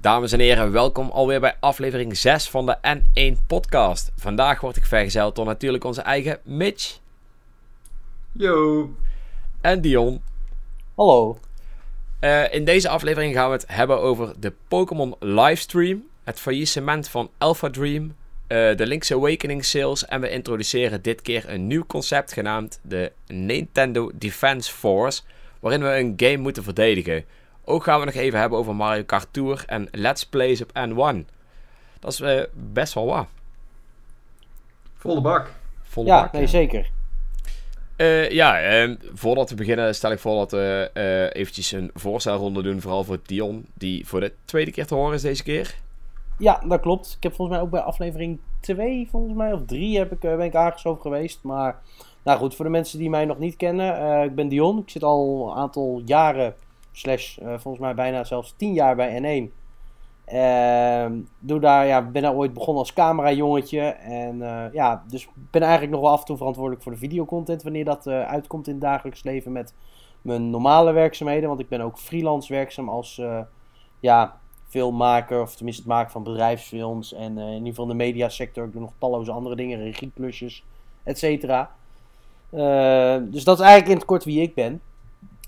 Dames en heren, welkom alweer bij aflevering 6 van de N1 podcast. Vandaag word ik vergezeld door natuurlijk onze eigen Mitch. Yo. En Dion. Hallo. Uh, in deze aflevering gaan we het hebben over de Pokémon livestream, het faillissement van Alpha Dream, uh, de Link's Awakening sales en we introduceren dit keer een nieuw concept genaamd de Nintendo Defense Force, waarin we een game moeten verdedigen. Ook gaan we nog even hebben over Mario Kart Tour en Let's Plays op N1. Dat is uh, best wel wat. Volle bak. Volle ja, bak, nee, zeker. Uh, ja, uh, voordat we beginnen stel ik voor dat we uh, eventjes een voorstelronde doen. Vooral voor Dion, die voor de tweede keer te horen is deze keer. Ja, dat klopt. Ik heb volgens mij ook bij aflevering 2, volgens mij, of 3 heb ik, ben ik aangeschoven geweest. Maar, nou goed, voor de mensen die mij nog niet kennen. ik ben Dion. Ik zit al een aantal jaren slash uh, volgens mij bijna zelfs 10 jaar bij N1. Uh, doe daar, ja, ben daar ooit begonnen als camerajongetje. En uh, ja, dus ben eigenlijk nog wel af en toe verantwoordelijk voor de videocontent wanneer dat uh, uitkomt in het dagelijks leven met mijn normale werkzaamheden. Want ik ben ook freelance werkzaam als ja, filmmaker, of tenminste het maken van bedrijfsfilms. En in ieder geval in de mediasector. Ik doe nog talloze andere dingen, regieplusjes, et cetera. dus dat is eigenlijk in het kort wie ik ben.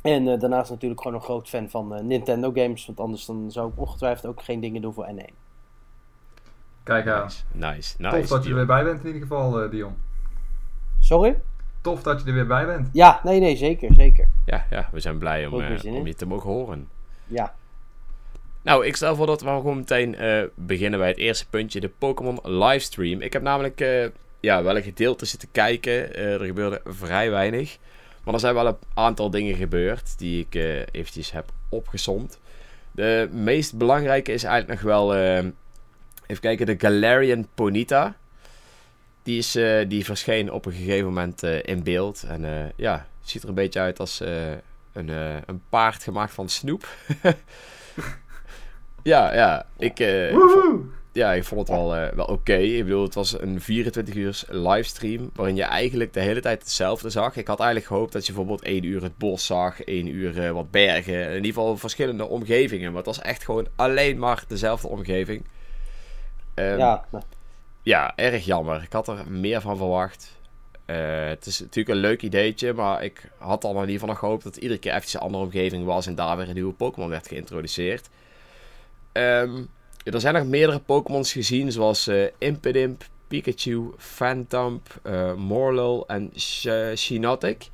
En uh, daarnaast natuurlijk gewoon een groot fan van uh, Nintendo games. Want anders dan zou ik ongetwijfeld ook geen dingen doen voor N1. Kijk aan. Nice, nice. nice Tof dat je er weer bij bent in ieder geval, uh, Dion. Sorry? Tof dat je er weer bij bent. Ja, nee, nee, zeker, zeker. Ja, ja we zijn blij om, om je te mogen horen. Ja. Nou, ik stel voor dat we gewoon meteen beginnen bij het eerste puntje, de Pokémon livestream. Ik heb namelijk ja, wel een gedeelte zitten kijken. er gebeurde vrij weinig. Maar er zijn wel een aantal dingen gebeurd die ik uh, eventjes heb opgesomd. De meest belangrijke is eigenlijk nog wel, uh, even kijken, de Galarian Ponita. Die, is, uh, die verscheen op een gegeven moment in beeld. En ja, ziet er een beetje uit als een, een paard gemaakt van snoep. ja, ja, ik ja, ik vond het wel, uh, wel oké. Ik bedoel, het was een 24 uur livestream waarin je eigenlijk de hele tijd hetzelfde zag. Ik had eigenlijk gehoopt dat je bijvoorbeeld één uur het bos zag, één uur uh, wat bergen. In ieder geval verschillende omgevingen. Maar het was echt gewoon alleen maar dezelfde omgeving. Um, ja. Ja, erg jammer. Ik had er meer van verwacht. Uh, het is natuurlijk een leuk ideetje, maar ik had dan in ieder geval nog gehoopt dat iedere keer even een andere omgeving was en daar weer een nieuwe Pokémon werd geïntroduceerd. Um, er zijn nog meerdere Pokémons gezien, zoals uh, Impidimp, Pikachu, Phantomp, uh, Morlul en Shiinotic.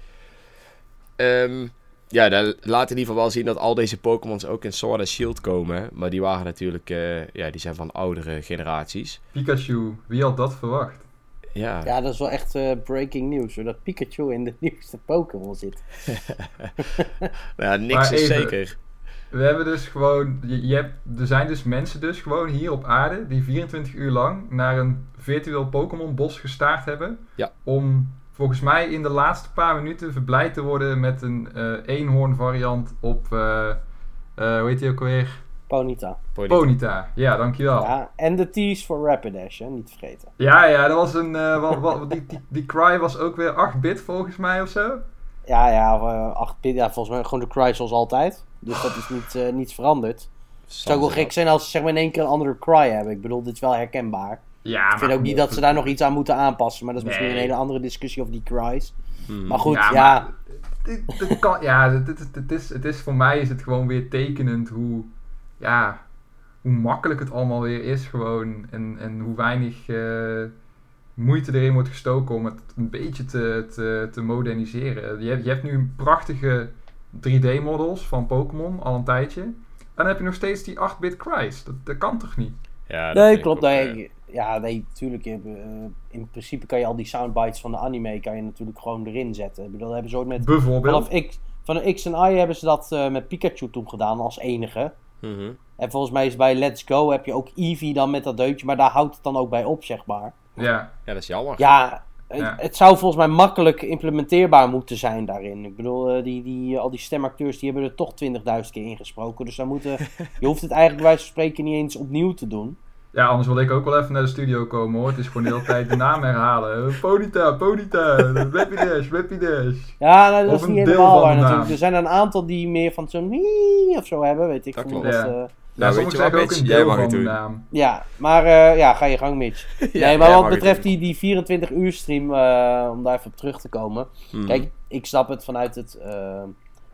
Um, ja, dat laat in ieder geval wel zien dat al deze Pokémons ook in Sword and Shield komen. Maar die waren natuurlijk, uh, ja, die zijn van oudere generaties. Pikachu, wie had dat verwacht? Ja, ja dat is wel echt uh, breaking news, dat Pikachu in de nieuwste Pokémon zit. nou, ja, niks is zeker we hebben dus gewoon, je, hebt, er zijn dus mensen dus gewoon hier op aarde die 24 uur lang naar een virtueel Pokémon bos gestaard hebben. Ja. Om volgens mij in de laatste paar minuten verblijd te worden met een uh, eenhoorn variant op, uh, uh, hoe heet die ook alweer? Ponita. Ponita. Ponita. ja, dankjewel. Ja, en de tease voor Rapidash, hè? niet vergeten. Ja, ja, dat was een, wat, wat, die, die, die cry was ook weer 8-bit volgens mij of zo. Ja, ja, 8 bit, ja, volgens mij gewoon de cry zoals altijd. Dus dat is niet, uh, niets veranderd. Het zou wel gek zijn als ze zeg maar in één keer een andere cry hebben. Ik bedoel, dit is wel herkenbaar. Ja, ik vind ook niet dat ze daar nog iets aan moeten aanpassen. Maar dat is misschien een hele andere discussie over die cries. Hmm. Maar goed, ja. ja. dit, kan, ja, het, is, het is voor mij is het gewoon weer tekenend hoe, ja, hoe makkelijk het allemaal weer is gewoon. En, en hoe weinig uh, moeite erin wordt gestoken om het een beetje te, te, te moderniseren. Je hebt, je hebt nu een prachtige 3D-models van Pokémon al een tijdje. En dan heb je nog steeds die 8-bit cries. Dat, dat kan toch niet? Ja, nee, klopt. nee, ja, nee, natuurlijk. Uh, in principe kan je al die soundbites van de anime kan je natuurlijk gewoon erin zetten. Ik bedoel, dat hebben ze ook met... Bijvoorbeeld? Vanaf X, van de X en Y hebben ze dat uh, met Pikachu toen gedaan als enige. Mm -hmm. En volgens mij is bij Let's Go heb je ook Eevee dan met dat deutje. Maar daar houdt het dan ook bij op, zeg maar. Ja, ja dat is jammer. Ja, het zou volgens mij makkelijk implementeerbaar moeten zijn daarin. Ik bedoel, uh, die, die, al die stemacteurs die hebben er toch 20.000 keer ingesproken. Dus dan moeten, je hoeft het eigenlijk bij wijze van spreken niet eens opnieuw te doen. Ja, anders wil ik ook wel even naar de studio komen hoor. Het is gewoon de hele tijd de naam herhalen. Ponita, Ponita, Rapidash, Rapidash. Ja, nou, dat is niet helemaal waar natuurlijk. Er zijn een aantal die meer van zo'n of zo hebben, weet ik. Dat klopt. Dat, uh, Nou, weet je wat, ook een Jij deel mag het doen. naam. Ja, maar eh, ja, ga je gang, Mitch. Ja, nee, maar wat betreft die, die 24 uur stream, eh, om daar even op terug te komen. Hmm. Kijk, ik snap het vanuit het eh,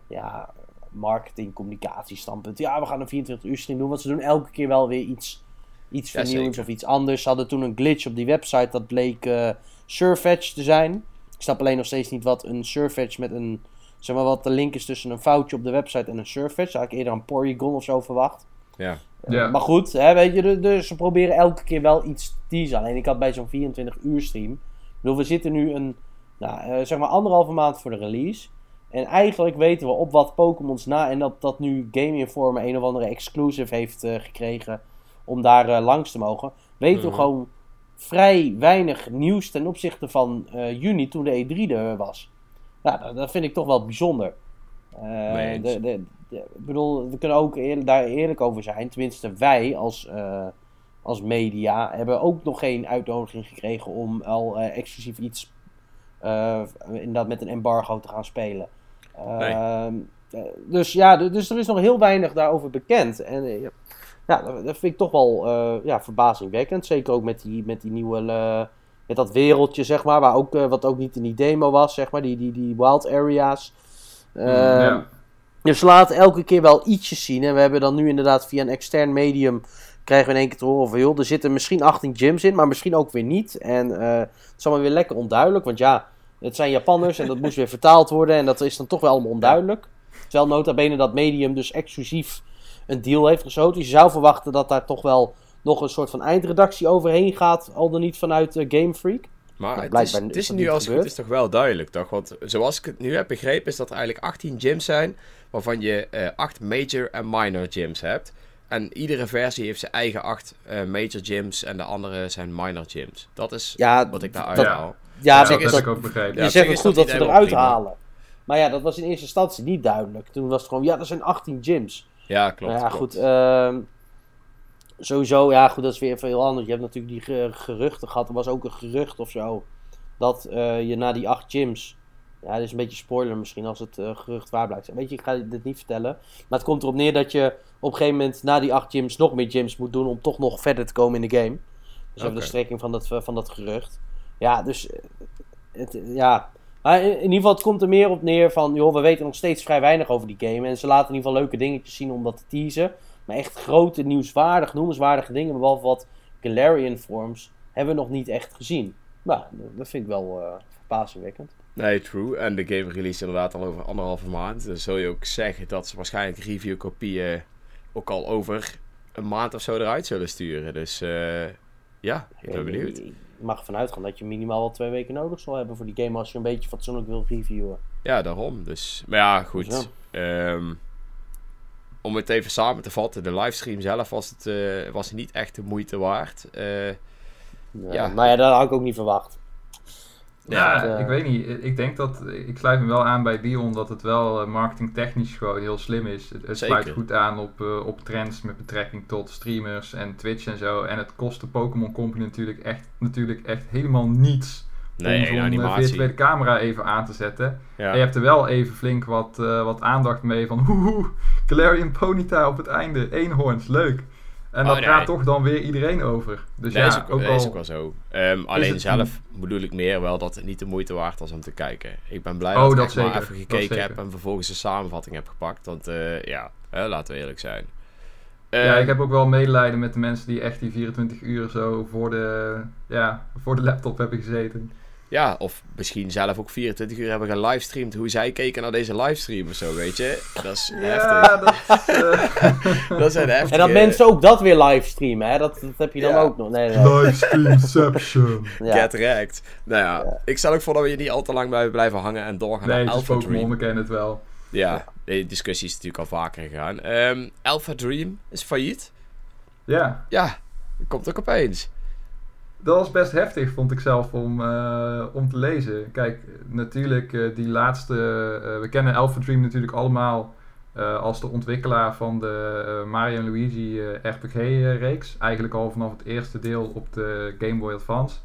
ja, marketing, communicatie standpunt. Ja, we gaan een 24 uur stream doen, want ze doen elke keer wel weer iets, iets Ja, vernieuwends of iets anders. Ze hadden toen een glitch op die website, dat bleek eh Surfetch te zijn. Ik snap alleen nog steeds niet wat een Surfetch met een, zeg maar wat de link is tussen een foutje op de website en een Surfetch. Daar had ik eerder een Porygon of zo verwacht. Ja. Eh, Ja. Maar goed, hè, weet je, de- dus ze proberen elke keer wel iets te teasen. Alleen ik had bij zo'n 24 uur stream. Ik bedoel, we zitten nu een, nou, eh, zeg maar anderhalve maand voor de release. En eigenlijk weten we op wat Pokémon's na. En dat, dat nu Game Informer een of andere exclusive heeft eh, gekregen. Om daar eh, langs te mogen. Weten Mhm. we gewoon vrij weinig nieuws ten opzichte van eh, juni toen de E3 er was. Nou, dat, dat vind ik toch wel bijzonder. Eh, de, de, de- ik bedoel, we kunnen ook eerlijk, daar eerlijk over zijn. Tenminste, wij als, eh, als media hebben ook nog geen uitnodiging gekregen om al eh, exclusief iets inderdaad met een embargo te gaan spelen. Nee. Ehm, eh, dus ja, dus er is nog heel weinig daarover bekend. En ja, dat, vind ik toch wel ja, verbazingwekkend. Zeker ook met die, met die nieuwe. met dat wereldje, zeg maar. Waar ook, wat ook niet in die demo was, zeg maar. Die, die, die wild areas. Ehm, ja. dus laten elke keer wel ietsjes zien. En we hebben dan nu inderdaad via een extern medium. krijgen we in één keer te horen van joh, er zitten misschien 18 gyms in, maar misschien ook weer niet. En eh, het is allemaal weer lekker onduidelijk. Want ja, het zijn Japanners en dat moest weer vertaald worden. En dat is dan toch wel allemaal onduidelijk. Terwijl nota bene dat medium dus exclusief een deal heeft gesloten. Dus je zou verwachten dat daar toch wel nog een soort van eindredactie overheen gaat. Al dan niet vanuit eh, Game Freak. Maar Nou, het is, het is nu niet als het goed is toch wel duidelijk, toch? Want zoals ik het nu heb begrepen, is dat er eigenlijk 18 gyms zijn, waarvan je eh 8 major en minor gyms hebt. En iedere versie heeft zijn eigen 8 eh, major gyms en de andere zijn minor gyms. Dat is Ja, wat ik daar dat- uithaal. ja, Ja, dat, heb ik ook begrepen. Ja, je zegt het goed dat niet eruit prima. halen. Maar ja, dat was in eerste instantie niet duidelijk. Toen was het gewoon, ja, er zijn 18 gyms. Ja, klopt. nou ja, klopt. goed. ehm, sowieso, ja, goed, dat is weer even heel anders. Je hebt natuurlijk die ge- geruchten gehad. Er was ook een gerucht of zo. Dat eh, je na die 8 gyms. Ja, dit is een beetje spoiler misschien als het eh, gerucht waar blijkt. Weet je, ik ga dit niet vertellen. Maar het komt erop neer dat je op een gegeven moment na die 8 gyms nog meer gyms moet doen. om toch nog verder te komen in de game. Dus even Oké. de strekking van dat, van dat gerucht. Ja, dus. eh, Het, ja. Maar in, in ieder geval, het komt er meer op neer van. joh, we weten nog steeds vrij weinig over die game. En ze laten in ieder geval leuke dingetjes zien om dat te teasen. Maar echt grote, nieuwswaardig, noemenswaardige dingen. Behalve wat Galarian forms. hebben we nog niet echt gezien. Nou, dat vind ik wel eh verbazingwekkend. Nee, true. En de game release inderdaad al over anderhalve maand. Dan zul je ook zeggen dat ze waarschijnlijk reviewkopieën ook al over een maand of zo eruit zullen sturen. Dus eh, ja, ik ben benieuwd. Je mag ervan uitgaan dat je minimaal wel twee weken nodig zal hebben voor die game. als je een beetje fatsoenlijk wil reviewen. Ja, daarom. Dus, maar ja, goed. Dus om het even samen te vatten, de livestream zelf was, het, eh, was niet echt de moeite waard. Eh, Ja. Ja. Maar ja, dat had ik ook niet verwacht. Ja, Dus, eh, ik weet niet. Ik denk dat, ik sluit me wel aan bij Dion dat het wel marketingtechnisch gewoon heel slim is. Het, het sluit goed aan op, eh, op trends met betrekking tot streamers en Twitch en zo. En het kost de Pokémon Company natuurlijk echt, natuurlijk echt helemaal niets nee, om een zo'n eh, virtuele camera even aan te zetten. Ja. En je hebt er wel even flink wat, eh, wat aandacht mee van hoehoe, Galarian Ponyta op het einde, eenhoorns, leuk. En Oh, dat nee. praat toch dan weer iedereen over. Dus Nee, ja, is ook, ook al... is ook wel zo. Ehm, alleen zelf bedoel ik meer wel dat het niet de moeite waard was om te kijken. Ik ben blij Oh, dat ik echt maar even gekeken heb en vervolgens een samenvatting heb gepakt. Want eh, ja, laten we eerlijk zijn. Ja, Ehm, ik heb ook wel medelijden met de mensen die echt die 24 uur zo voor de, ja, voor de laptop hebben gezeten. Ja, of misschien zelf ook 24 uur hebben gelivestreamd hoe zij keken naar deze livestream of zo, weet je. Dat is heftig. Ja, dat is, eh, Dat zijn heftige... En dat mensen ook dat weer livestreamen, hè? Dat, dat heb je dan Ja. ook nog. Nee, nee. Livestreamception. Ja. Get wrecked. Nou ja, ik stel ook voor dat we hier niet al te lang bij blijven hangen en doorgaan Nee, naar Alpha Pokémon, Dream. we kennen het wel. Ja, die discussie is natuurlijk al vaker gegaan. Ehm Alpha Dream is failliet. Ja, Ja, dat komt ook opeens. Dat was best heftig, vond ik zelf, om, eh, om te lezen. Kijk, natuurlijk, eh, die laatste... eh, we kennen Alpha Dream natuurlijk allemaal als de ontwikkelaar van de Mario Luigi RPG-reeks. Eigenlijk al vanaf het eerste deel op de Game Boy Advance.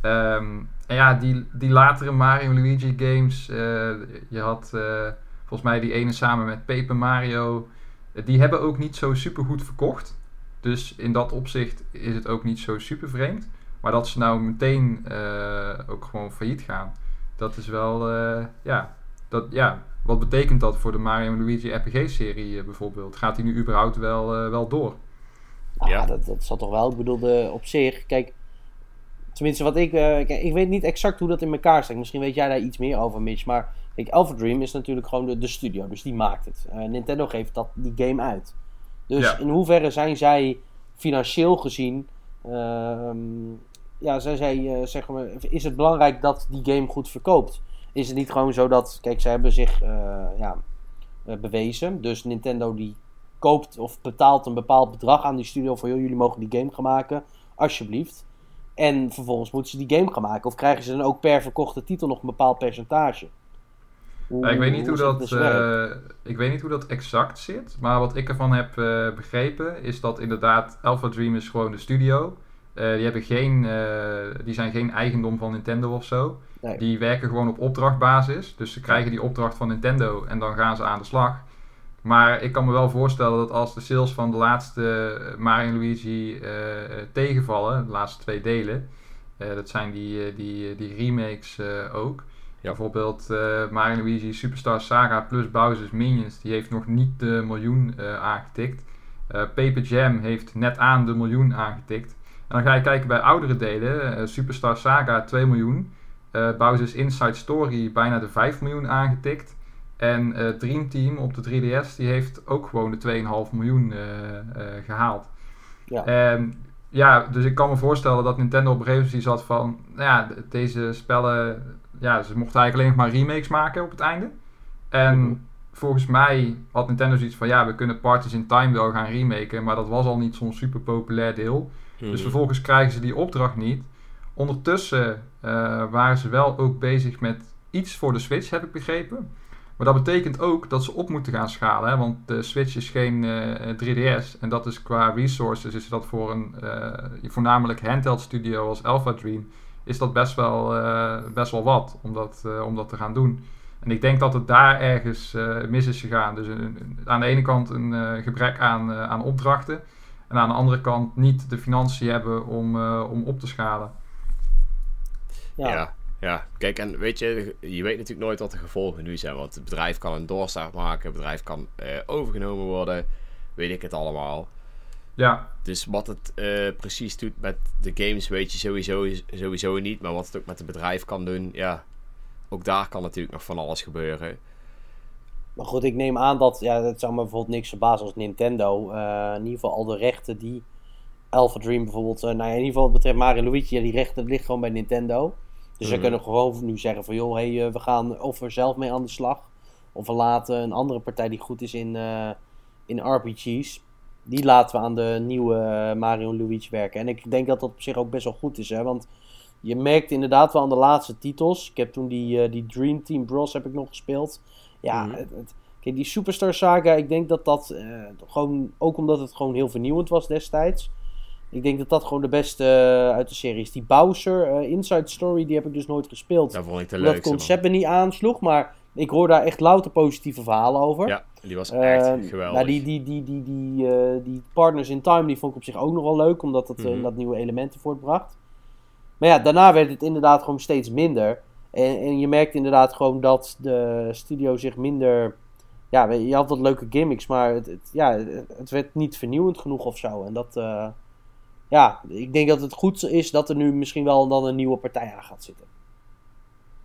Ehm, en ja, die, die latere Mario Luigi games. je had volgens mij die ene samen met Paper Mario. Die hebben ook niet zo super goed verkocht. Dus in dat opzicht is het ook niet zo super vreemd. Maar dat ze nou meteen uh, ook gewoon failliet gaan, dat is wel, uh, ja, dat, ja, wat betekent dat voor de Mario en Luigi RPG-serie uh, bijvoorbeeld? Gaat die nu überhaupt wel, wel door? Nou, ja, dat, dat zal toch wel. Ik bedoel, de, op zich, kijk, tenminste wat ik, kijk, ik weet niet exact hoe dat in elkaar staat. Misschien weet jij daar iets meer over, Mitch. Maar kijk, Alpha Dream is natuurlijk gewoon de, de studio, dus die maakt het. Nintendo geeft dat, die game uit. Dus in hoeverre zijn zij financieel gezien ehm, ja, zij zei, uh, zeg maar, is het belangrijk dat die game goed verkoopt? Is het niet gewoon zo dat, kijk, ze hebben zich uh, ja, uh, bewezen. Dus Nintendo die koopt of betaalt een bepaald bedrag aan die studio voor, joh, jullie mogen die game gaan maken, alsjeblieft. En vervolgens moeten ze die game gaan maken. Of krijgen ze dan ook per verkochte titel nog een bepaald percentage? Hoe, ik, weet niet hoe, dat, uh, ik weet niet hoe dat exact zit. Maar wat ik ervan heb uh, begrepen is dat inderdaad Alpha Dream is gewoon de studio. Uh, die, hebben geen, die zijn geen eigendom van Nintendo of zo. Nee. Die werken gewoon op opdrachtbasis. Dus ze krijgen die opdracht van Nintendo en dan gaan ze aan de slag. Maar ik kan me wel voorstellen dat als de sales van de laatste Mario en Luigi tegenvallen, de laatste twee delen, dat zijn die, die, die remakes ook. Ja. Bijvoorbeeld uh, Mario Luigi Superstar Saga plus Bowser's Minions, die heeft nog niet de miljoen uh, aangetikt. Uh, Paper Jam heeft net aan de miljoen aangetikt. En dan ga je kijken bij oudere delen, Superstar Saga 2 miljoen. Bowser's Inside Story bijna de 5 miljoen aangetikt. En Dream Team op de 3DS, die heeft ook gewoon de 2,5 miljoen gehaald. Ja. En ja, dus ik kan me voorstellen dat Nintendo op een gegeven moment zat van, nou ja, deze spellen ja, ze mochten eigenlijk alleen nog maar remakes maken op het einde. En mhm. volgens mij had Nintendo zoiets van, ja, we kunnen Parties in Time wel gaan remaken, maar dat was al niet zo'n super populair deel. Dus mhm. vervolgens krijgen ze die opdracht niet. Ondertussen uh, waren ze wel ook bezig met iets voor de Switch, heb ik begrepen. Maar dat betekent ook dat ze op moeten gaan schalen. Hè? Want de Switch is geen uh, eh, 3DS. En dat is qua resources is dat voor een uh, voornamelijk handheld studio als Alpha Dream is dat best wel, uh, best wel wat om dat, om dat te gaan doen. En ik denk dat het daar ergens mis is gegaan. Dus een, aan de ene kant een gebrek aan, aan opdrachten. En aan de andere kant niet de financiën hebben om, om op te schalen. Ja. ja. ja, kijk, en weet je, je weet natuurlijk nooit wat de gevolgen nu zijn. Want het bedrijf kan een doorstart maken, het bedrijf kan overgenomen worden, weet ik het allemaal. Ja. Dus wat het uh, precies doet met de games weet je sowieso, sowieso niet. Maar wat het ook met het bedrijf kan doen, ja, ook daar kan natuurlijk nog van alles gebeuren. Maar goed, ik neem aan dat, ja, dat zou me bijvoorbeeld niks verbazen als Nintendo. Uh, in ieder geval al de rechten die Alpha Dream bijvoorbeeld, uh, nou ja, in ieder geval wat betreft Mario Luigi, ja, die rechten liggen gewoon bij Nintendo. Dus mm. ze kunnen gewoon nu zeggen van, joh, hey, we gaan of er zelf mee aan de slag. Of we laten een andere partij die goed is in, in RPG's die laten we aan de nieuwe eh, Mario Luigi werken. En ik denk dat dat op zich ook best wel goed is, hè, want je merkt inderdaad wel aan de laatste titels. Ik heb toen die, die Dream Team Bros heb ik nog gespeeld. Ja, mm het, het, kijk, die Superstar Saga, ik denk dat dat uh, gewoon, ook omdat het gewoon heel vernieuwend was destijds. Ik denk dat dat gewoon de beste uit de serie is. Die Bowser Inside Story, die heb ik dus nooit gespeeld. Dat vond ik te leuk. Dat concept me niet aansloeg, maar ik hoor daar echt louter positieve verhalen over. Ja, die was echt uh, geweldig. Nou, die, die, die, die, die, die Partners in Time die vond ik op zich ook nog wel leuk, omdat het mm dat nieuwe elementen voortbracht. Maar ja, daarna werd het inderdaad gewoon steeds minder. En, en je merkt inderdaad gewoon dat de studio zich minder... Ja, je had wat leuke gimmicks, maar het, het ja, het werd niet vernieuwend genoeg of zo. En dat... Uh, ja, ik denk dat het goed is dat er nu misschien wel dan een nieuwe partij aan gaat zitten.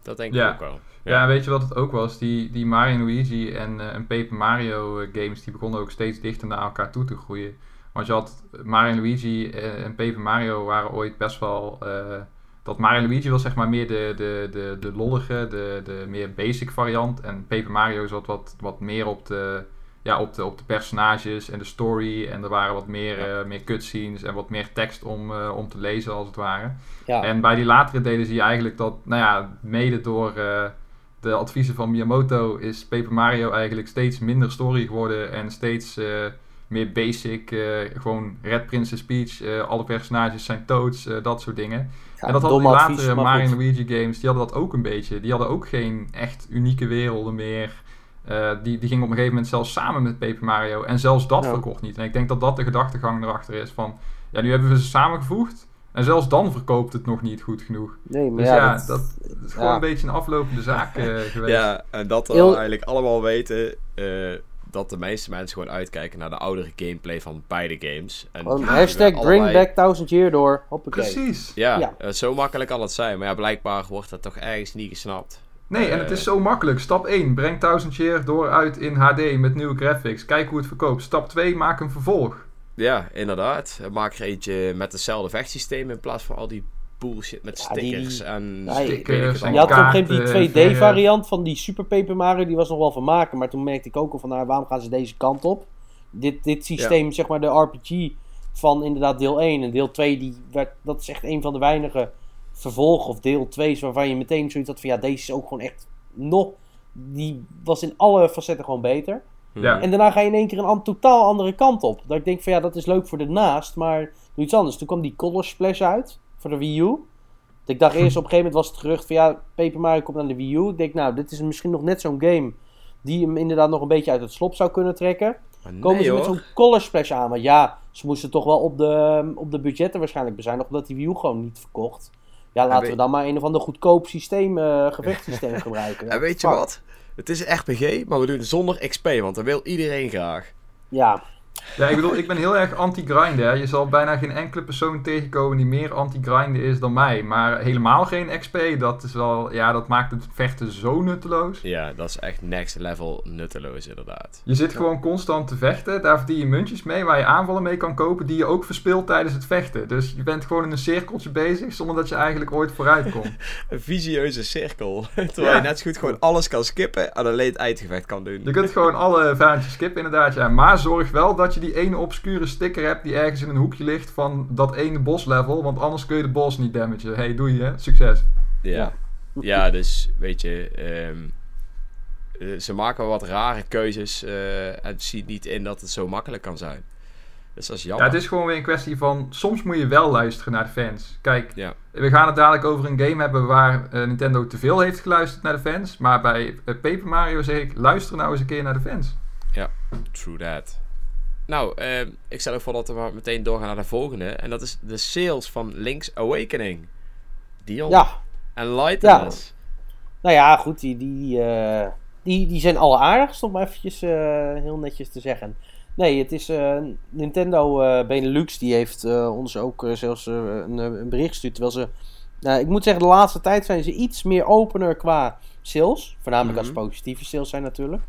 Dat denk ik ook wel. Ja. weet je wat het ook was? Die, die Mario Luigi en, uh, en Paper Mario eh, games, die begonnen ook steeds dichter naar elkaar toe te groeien. Want je had Mario Luigi en, en Paper Mario waren ooit best wel... Uh, dat Mario Luigi was zeg maar meer de, de, de, de lollige, de, de meer basic variant. En Paper Mario zat wat, wat meer op de ja, op, de, op de personages en de story. En er waren wat meer, ja. uh, meer cutscenes en wat meer tekst om, uh, om te lezen, als het ware. Ja. En bij die latere delen zie je eigenlijk dat, nou ja, mede door uh, de adviezen van Miyamoto is Paper Mario eigenlijk steeds minder story geworden en steeds meer basic. gewoon Red Princess Peach, alle personages zijn toads, dat soort dingen. En dat hadden die latere Mario en Luigi games, die hadden dat ook een beetje. Die hadden ook geen echt unieke werelden meer. Eh, die, die ging op een gegeven moment zelfs samen met Paper Mario. En zelfs dat Ja. verkocht niet. En ik denk dat dat de gedachtegang erachter is. Van, ja, nu hebben we ze samengevoegd. En zelfs dan verkoopt het nog niet goed genoeg. Nee, maar Dus ja, ja, dat- is gewoon ja. een beetje een aflopende zaak eh, geweest. Ja, en dat we Heel- eigenlijk allemaal weten eh, dat de meeste mensen gewoon uitkijken naar de oudere gameplay van beide games. En hashtag bring back thousand year door. Hoppakee. Precies. Ja, Ja. eh, zo makkelijk kan het zijn. Maar ja, blijkbaar wordt dat toch ergens niet gesnapt. Nee, en Eh. het is zo makkelijk. Stap 1, breng 1000 Year door uit in HD met nieuwe graphics. Kijk hoe het verkoopt. Stap 2, maak een vervolg. Ja, inderdaad. Maak er eentje met hetzelfde vechtsysteem in plaats van al die bullshit met Ja, die- stickers die- en ik stickers en Je had op een gegeven moment die verf. 2D-variant van die Super Paper Mario, die was nog wel van maken. Maar toen merkte ik ook al van, nou, waarom gaan ze deze kant op? Dit, dit systeem, zeg maar, de RPG van inderdaad deel 1 en deel 2, die werd, dat is echt een van de weinige vervolgen of deel 2's waarvan je meteen zoiets had van, ja, deze is ook gewoon echt nog, die was in alle facetten gewoon beter. Ja. Mhm. En daarna ga je in één keer een an- totaal andere kant op. Dat ik denk van ja, dat is leuk voor de naast, maar doe iets anders. Toen kwam die Color Splash uit voor de Wii U. Ik dacht eerst op een gegeven moment was het gerucht van ja, Paper Mario komt naar de Wii U. Ik denk nou, dit is misschien nog net zo'n game die hem inderdaad nog een beetje uit het slop zou kunnen trekken. Maar Komen nee, ze met zo'n Color Splash aan? Want ja, ze moesten toch wel op de, op de budgetten waarschijnlijk bezuinigen, omdat die Wii U gewoon niet verkocht. Ja, laten we dan maar een of ander goedkoop systeem, eh gevechtssysteem gebruiken. En weet je wat? Het is een RPG, maar we doen het zonder XP, want dat wil iedereen graag. Ja, Ja, ik bedoel, ik ben heel erg anti-grinden. Je zal bijna geen enkele persoon tegenkomen die meer anti-grinden is dan mij. Maar helemaal geen XP, dat is wel... Ja, dat maakt het vechten zo nutteloos. Ja, dat is echt next level nutteloos inderdaad. Je zit gewoon constant te vechten. Daar verdien je muntjes mee waar je aanvallen mee kan kopen die je ook verspeelt tijdens het vechten. Dus je bent gewoon in een cirkeltje bezig zonder dat je eigenlijk ooit vooruit komt. Een visieuze cirkel. Terwijl Ja. je net zo goed gewoon alles kan skippen en alleen het eindgevecht kan doen. Je kunt gewoon alle vijandjes skippen inderdaad, ja. Maar zorg wel dat je die ene obscure sticker hebt die ergens in een hoekje ligt van dat ene bosslevel. Want anders kun je de boss niet damagen. Hey, doei hè. Succes. Ja. Ja, dus weet je, ehm, eh, ze maken wat rare keuzes eh, en ziet niet in dat het zo makkelijk kan zijn. Dus dat is Ja, het is gewoon weer een kwestie van... Soms moet je wel luisteren naar de fans. Kijk, Ja. we gaan het dadelijk over een game hebben waar eh, Nintendo te veel heeft geluisterd naar de fans. Maar bij Paper Mario zeg ik, luister nou eens een keer naar de fans. True that. Nou, ehm, ik stel ook voor dat we maar meteen doorgaan naar de volgende. En dat is de sales van Link's Awakening. Dion. ja, Enlighten Ja. us. Nou ja, goed, die, die, eh, die, die zijn alle aardigst, om eventjes eh, heel netjes te zeggen. Nee, het is eh, Nintendo Benelux, die heeft ons ook zelfs een, een bericht gestuurd. Terwijl ze, nou, ik moet zeggen, de laatste tijd zijn ze iets meer opener qua sales. Voornamelijk als Mhm. het positieve sales zijn natuurlijk.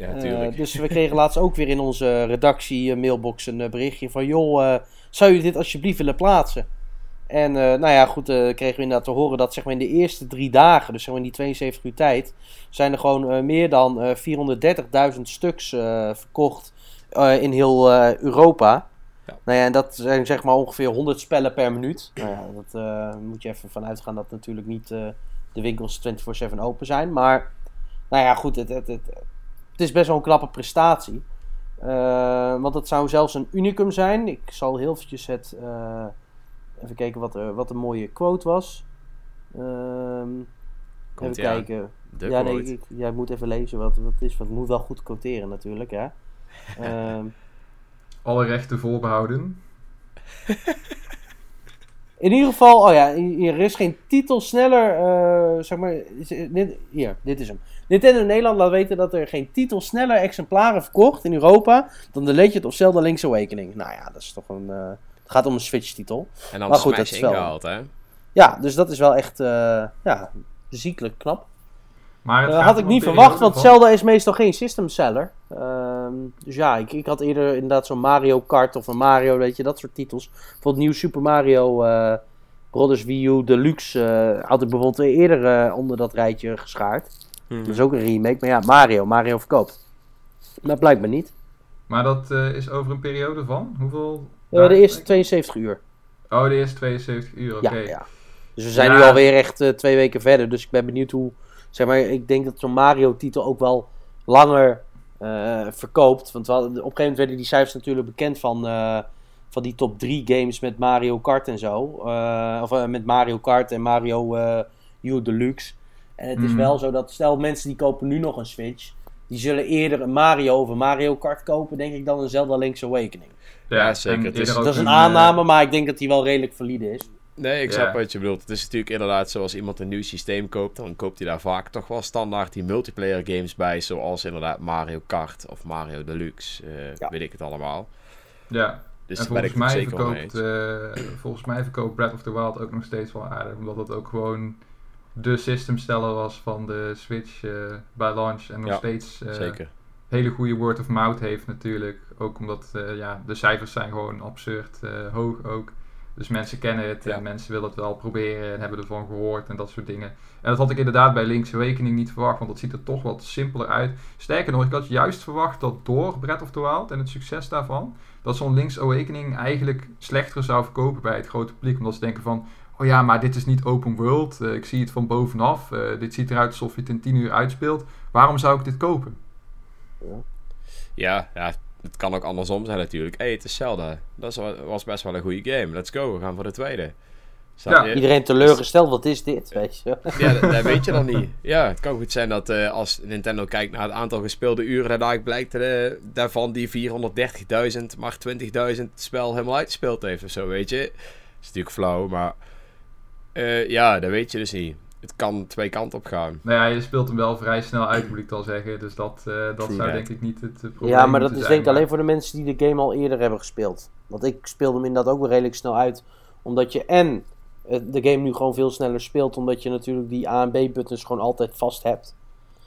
Ja, Eh, dus we kregen laatst ook weer in onze redactie eh, mailbox een eh, berichtje van... joh, zou je dit alsjeblieft willen plaatsen? En nou ja, goed, eh, kregen we inderdaad te horen dat zeg maar, in de eerste drie dagen... dus zeg maar in die 72 uur tijd... zijn er gewoon meer dan eh 430.000 stuks verkocht in heel Europa. Ja. Nou ja, en dat zijn zeg maar ongeveer 100 spellen per minuut. Nou ja, dat moet je even vanuit gaan dat natuurlijk niet de winkels 24-7 open zijn. Maar nou ja, goed, het, het, het, het is best wel een knappe prestatie. Eh, want het zou zelfs een unicum zijn. Ik zal heel eventjes het... eh, even kijken wat, er, wat een mooie quote was. Ehm, Komt even kijken. De ja, nee, ik, ja, ik moet even lezen wat, wat het is. Want ik moet wel goed quoteren natuurlijk, hè. Ehm, Alle rechten voorbehouden. in ieder geval, oh ja, hier is geen titel sneller, eh, zeg maar, dit, hier, dit is hem. Nintendo Nederland laat weten dat er geen titel sneller exemplaren verkocht in Europa dan The Legend of Zelda Link's Awakening. Nou ja, dat is toch een, eh, het gaat om een Switch titel. En dan Maar goed, Smash dat is wel- ingehaald, hè? Ja, dus dat is wel echt, eh, ja, ziekelijk knap. Maar Dat gaat had ik niet verwacht, want van- Zelda is meestal geen system seller. Ehm, dus ja, ik, ik had eerder inderdaad zo'n Mario Kart of een Mario, weet je, dat soort titels. Bijvoorbeeld Nieuw Super Mario eh Brothers Wii U Deluxe eh, had ik bijvoorbeeld eerder eh, onder dat rijtje geschaard. Mhm. Dat is ook een remake, maar ja, Mario, Mario verkoopt. Maar blijkbaar niet. Maar dat eh, is over een periode van? Hoeveel? Eh, de eerste 72 uur. Oh, de eerste 72 uur, oké. Ja, ja. Dus we zijn Ja. nu alweer echt eh, twee weken verder. Dus ik ben benieuwd hoe. Zeg maar, ik denk dat zo'n Mario-titel ook wel langer eh, verkoopt. Want we hadden- op een gegeven moment werden die cijfers natuurlijk bekend van, eh, van die top 3 games met Mario Kart en zo. Eh, of met Mario Kart en Mario eh U Deluxe. En het is Mhm. wel zo dat, stel mensen die kopen nu nog een Switch. die zullen eerder een Mario of een Mario Kart kopen, denk ik, dan een Zelda Link's Awakening. Ja, zeker. Het is- Dat is een eh, aanname, maar ik denk dat die wel redelijk valide is. Nee, ik Ja. snap wat je bedoelt. Het is natuurlijk inderdaad zoals iemand een nieuw systeem koopt, dan koopt hij daar vaak toch wel standaard die multiplayer games bij, zoals inderdaad Mario Kart of Mario Deluxe, eh, Ja. weet ik het allemaal. Ja, Dus en volgens mij, verkoopt, eh, volgens mij verkoopt Breath of the Wild ook nog steeds wel aardig. Omdat het ook gewoon de systemsteller was van de Switch eh, bij launch. En nog Ja, steeds eh, Zeker. hele goede word of mouth heeft natuurlijk. Ook omdat eh, ja, de cijfers zijn gewoon absurd hoog ook. Dus mensen kennen het Ja. en mensen willen het wel proberen en hebben ervan gehoord en dat soort dingen. En dat had ik inderdaad bij Link's Awakening niet verwacht, want dat ziet er toch wat simpeler uit. Sterker nog, ik had juist verwacht dat door Breath of the Wild en het succes daarvan, dat zo'n Link's Awakening eigenlijk slechter zou verkopen bij het grote publiek. Omdat ze denken van, oh ja, maar dit is niet open world, eh, ik zie het van bovenaf, eh, dit ziet eruit alsof je het in 10 uur uitspeelt. Waarom zou ik dit kopen? Ja, ja, het kan ook andersom zijn natuurlijk. Hé, hey, het is Zelda. Dat was best wel een goede game. Let's go, we gaan voor de tweede. Ja. je? Iedereen teleurgesteld, wat is dit? Weet je? Ja, dat, dat weet je dan niet. Ja, het kan goed zijn dat eh, als Nintendo kijkt naar het aantal gespeelde uren, dat eigenlijk blijkt daarvan die 430.000, maar 20.000 het spel helemaal uitgespeeld heeft of zo, weet je. Dat is natuurlijk flauw, maar eh, ja, dat weet je dus niet. Het kan twee kanten op gaan. Nou ja, je speelt hem wel vrij snel uit, moet ik al zeggen. Dus dat, eh, dat True zou that. denk ik niet het eh, probleem Ja, maar dat is zijn, denk ik maar- alleen voor de mensen die de game al eerder hebben gespeeld. Want ik speelde hem inderdaad ook wel redelijk snel uit. Omdat je en de game nu gewoon veel sneller speelt. Omdat je natuurlijk die A en B buttons gewoon altijd vast hebt.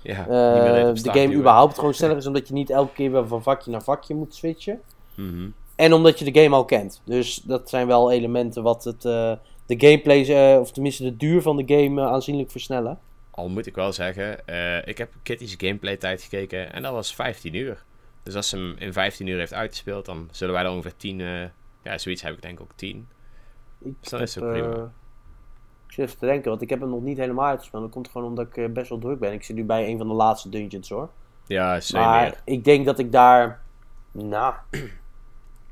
Ja, de game duwen. überhaupt gewoon sneller is. Omdat je niet elke keer weer van vakje naar vakje moet switchen. Mhm. En omdat je de game al kent. Dus dat zijn wel elementen wat het, eh, de gameplay, eh, of tenminste de duur van de game eh, aanzienlijk versnellen. Al moet ik wel zeggen, eh, ik heb Kitty's gameplay tijd gekeken en dat was 15 uur. Dus als ze hem in 15 uur heeft uitgespeeld, dan zullen wij er ongeveer 10, eh, ja zoiets heb ik denk ik ook 10. Ik Dus dan is het heb, ook prima. eh, ik zit even te denken, want ik heb hem nog niet helemaal uitgespeeld. Dat komt gewoon omdat ik best wel druk ben. Ik zit nu bij een van de laatste dungeons hoor. Ja, same Maar meer. ik denk dat ik daar, nou,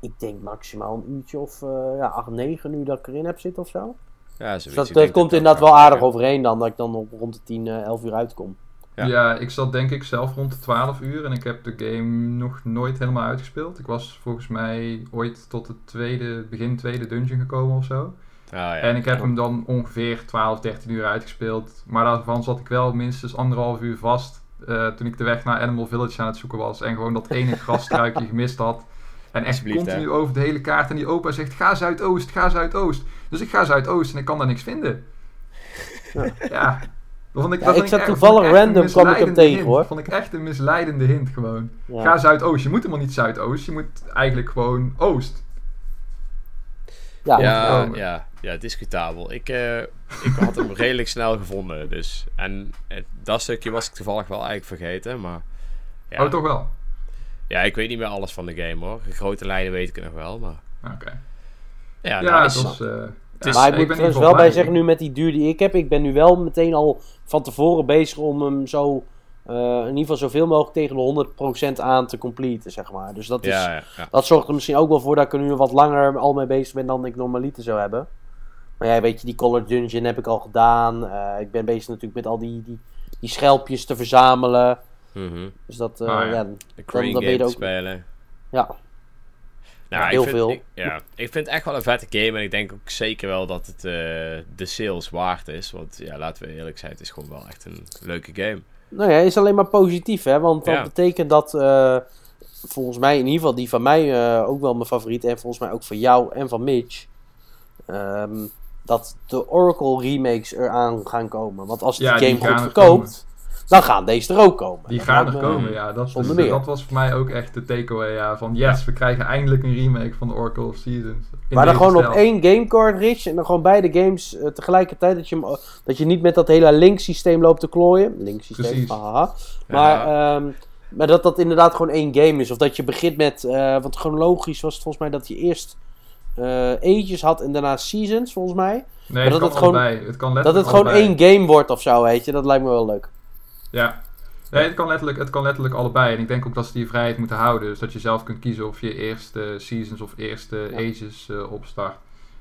ik denk maximaal een uurtje of eh ja, 8, 9 uur dat ik erin heb zitten of zo. Ja, zoiets. Dus dat, komt dat inderdaad wel aardig lukken. overeen dan, dat ik dan op rond de 10, eh, 11 uur uitkom. Ja. Ja. ik zat denk ik zelf rond de 12 uur en ik heb de game nog nooit helemaal uitgespeeld. Ik was volgens mij ooit tot het tweede, begin tweede dungeon gekomen of zo. Ah, ja. En ik heb hem dan ongeveer 12, 13 uur uitgespeeld. Maar daarvan zat ik wel minstens anderhalf uur vast. eh, toen ik de weg naar Animal Village aan het zoeken was. En gewoon dat ene grasstruikje gemist had. En echt Alsjeblieft, continu hè. over de hele kaart. En die opa zegt, ga Zuidoost, ga Zuidoost. Dus ik ga Zuidoost en ik kan daar niks vinden. Ja. Ja. Dat vond ik, Ja, ik zat echt- toevallig random, kwam ik hem misleidende tegen, hint. hoor. vond ik echt een misleidende hint gewoon. Ja. Ga Zuidoost. Je moet helemaal niet Zuidoost. Je moet eigenlijk gewoon Oost. Ja, ja, ja, ja, discutabel. Ik, eh, ik had hem redelijk snel gevonden. Dus. En eh, dat stukje was ik toevallig wel eigenlijk vergeten. Maar ja, Oh, toch wel? Ja, ik weet niet meer alles van de game hoor. De grote lijnen weet ik nog wel. Maar Oké. ja, Ja, nice. het was... eh, is- ja, maar ik ben moet ieder wel bij zeggen, nu met die duur die ik heb, ik ben nu wel meteen al van tevoren bezig om hem zo, eh, in ieder geval zoveel mogelijk tegen de 100% aan te completen, zeg maar. Dus dat, is, ja, ja, ja. dat zorgt er misschien ook wel voor dat ik er nu wat langer al mee bezig ben dan ik normaliter zou hebben. Maar ja, weet je, die Color Dungeon heb ik al gedaan. Eh, ik ben bezig natuurlijk met al die, die, die schelpjes te verzamelen. Mhm. Dus dat, eh, Ah, ja. De dan ook- spelen. ja. Nou, Ja, ik heel vind, veel. Ik, ja, ik vind het echt wel een vette game. En ik denk ook zeker wel dat het eh, de sales waard is. Want ja, laten we eerlijk zijn, het is gewoon wel echt een leuke game. Nou ja, is alleen maar positief, hè? Want dat Ja. betekent dat, eh, volgens mij in ieder geval, die van mij eh, ook wel mijn favoriet. En volgens mij ook van jou en van Mitch. ehm, dat de Oracle remakes eraan gaan komen. Want als die Ja, die game goed er verkoopt, dan gaan deze er ook komen. Die gaan er me- komen, ja. Dat, Zonder meer. dat was voor mij ook echt de takeaway, ja. Van yes, we krijgen eindelijk een remake van de Oracle of Seasons. Maar dan gewoon op één game cartridge en dan gewoon beide games eh, tegelijkertijd. Dat je, dat je niet met dat hele link-systeem loopt te klooien. Link-systeem, Precies. haha. Maar, Ja. ehm, maar dat dat inderdaad gewoon één game is. Of dat je begint met, eh want chronologisch was het volgens mij dat je eerst ages had en daarna seasons, volgens mij. Nee, maar dat kan het gewoon- allebei. Het kan Dat het gewoon één game wordt of zo, weet je. Dat lijkt me wel leuk. Ja. Nee, het kan, letterlijk, het kan letterlijk allebei. En ik denk ook dat ze die vrijheid moeten houden. Dus dat je zelf kunt kiezen of je eerste seasons of eerste Ja. ages eh, opstart.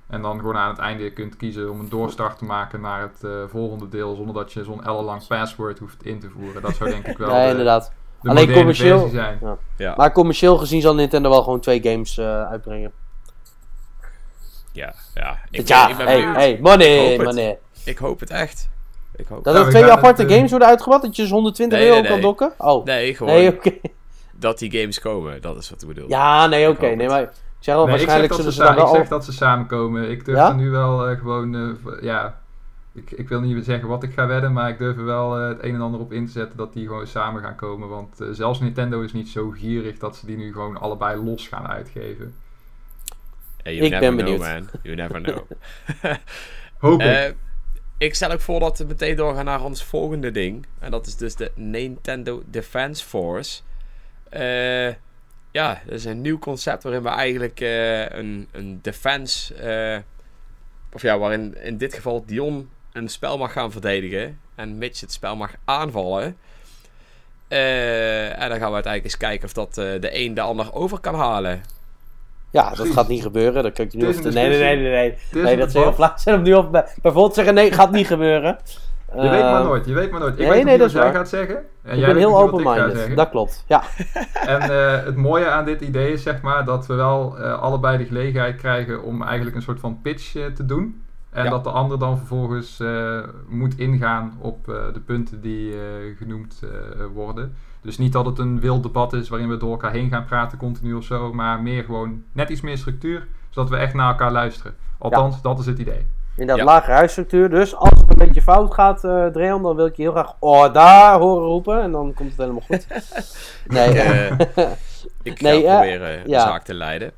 En dan gewoon aan het einde kunt kiezen om een doorstart te maken naar het eh, volgende deel. Zonder dat je zo'n ellenlang password hoeft in te voeren. Dat zou denk ik wel ja, de, inderdaad. de Alleen commercieel- zijn. Ja, Maar commercieel gezien zal Nintendo wel gewoon twee games eh, uitbrengen. ja, ja. Ik, ja, ik ben hey, hey, Ik money, hoop het. Ik hoop het echt. Ik hoop Dat er we twee aparte het, eh, games worden uitgebracht, dat je dus 120 Nee, euro nee, kan nee. dokken? Oh, Nee, gewoon nee, oké. dat die games komen. Dat is wat ik bedoel. Ja, nee, oké. Nee, maar ik zeg al, Nee, ik zeg, waarschijnlijk dat ze, zullen ze sa- dan wel... ik zeg dat ze samenkomen. Ik durf Ja? er nu wel eh, gewoon, eh, ja, ik, ik wil niet zeggen wat ik ga wedden, maar ik durf er wel eh, het een en ander op in te zetten dat die gewoon samen gaan komen. Want eh, zelfs Nintendo is niet zo gierig dat ze die nu gewoon allebei los gaan uitgeven. Hey, you Ik never ben know, benieuwd. man. You never know. Hoop ik. Ik stel ook voor dat we meteen doorgaan naar ons volgende ding. En dat is dus de Nintendo Defense Force. Eh, ja, dat is een nieuw concept waarin we eigenlijk eh, een, een defense... eh, of ja, waarin in dit geval Dion een spel mag gaan verdedigen. En Mitch het spel mag aanvallen. En dan gaan we uiteindelijk eens kijken of dat de een de ander over kan halen. Ja, dat gaat niet gebeuren. Dat kan ik je nu een Nee, nee, nee, nee. nee. Dat ze heel flauw zijn om nu op... Bijvoorbeeld zeggen, nee, gaat niet gebeuren. Je weet maar Eh, nooit, je weet maar nooit. Ik weet niet wat jij gaat zeggen. En Ik jij ben heel open-minded. Dat klopt, ja. En eh, het mooie aan dit idee is zeg maar dat we wel eh, allebei de gelegenheid krijgen om eigenlijk een soort van pitch eh, te doen. En dat de ander dan vervolgens moet ingaan op de punten die genoemd worden. Dus niet dat het een wild debat is waarin we door elkaar heen gaan praten continu of zo. Maar meer gewoon net iets meer structuur. Zodat we echt naar elkaar luisteren. Althans, dat is het idee. In dat Ja. lage huisstructuur. Dus als het een beetje fout gaat, eh Dreon, dan wil ik je heel graag oh, daar horen roepen. En dan komt het helemaal goed. Nee, Ik, eh, ik ga Nee, eh, proberen de ja. zaak te leiden.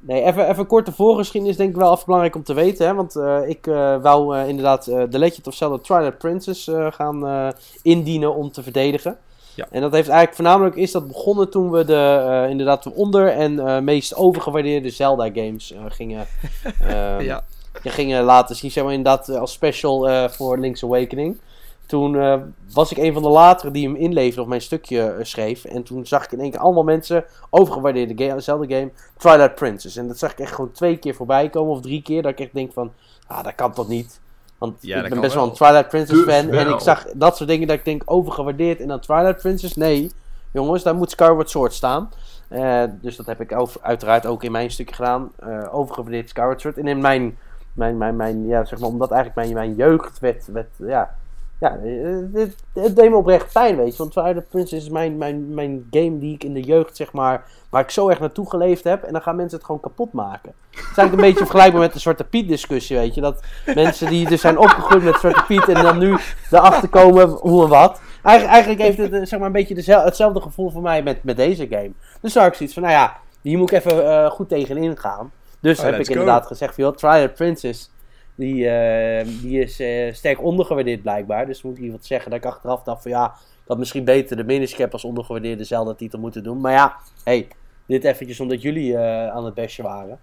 nee even, even korte voorgeschiedenis denk ik wel even belangrijk om te weten. Hè? Want eh, ik eh, wou eh, inderdaad eh The Legend of Zelda Twilight Princess eh, gaan eh, indienen om te verdedigen. Ja. En dat heeft eigenlijk voornamelijk is dat begonnen toen we de eh, inderdaad de onder- en eh, meest overgewaardeerde Zelda games eh, gingen, ehm, ja. gingen laten zien, zeg maar inderdaad als special voor Link's Awakening. Toen was ik een van de latere die hem inleverde of mijn stukje schreef. En toen zag ik in één keer allemaal mensen overgewaardeerde Zelda game, Twilight Princess. En dat zag ik echt gewoon twee keer voorbij komen of drie keer. Dat ik echt denk van, ah dat kan toch niet. Want Ja, ik ben best wel een Twilight Princess Dus fan. En ik zag dat soort dingen dat ik denk overgewaardeerd. En dan Twilight Princess, nee. Jongens, daar moet Skyward Sword staan. Eh, dus dat heb ik over, uiteraard ook in mijn stukje gedaan. eh overgewaardeerd Skyward Sword. En in mijn, mijn, mijn, mijn ja, zeg maar, omdat eigenlijk mijn, mijn jeugd werd, werd ja, ja, eh, het, het deed me oprecht pijn, weet je. Want Twilight Princess is mijn, mijn, mijn game die ik in de jeugd, zeg maar, waar ik zo erg naartoe geleefd heb. En dan gaan mensen het gewoon kapot maken. Het is eigenlijk een beetje vergelijkbaar met de Zwarte Piet discussie, weet je. Dat mensen die dus zijn opgegroeid met Zwarte Piet en dan nu erachter komen hoe en wat. Eigenlijk, eigenlijk heeft het eh, zeg maar, een beetje hetzelfde gevoel voor mij met, met deze game. Dus daar ik zoiets van, nou ja, hier moet ik even eh, goed tegenin gaan. Dus Oh, heb ik go. inderdaad gezegd joh, Twilight Princess, die, eh, die is eh, sterk ondergewaardeerd blijkbaar. Dus moet ik hier wat zeggen dat ik achteraf dacht van, ja, had misschien beter de Minish Cap als ondergewaardeerde Zelda-titel moeten doen. Maar ja, hey, dit eventjes omdat jullie eh, aan het bestje waren.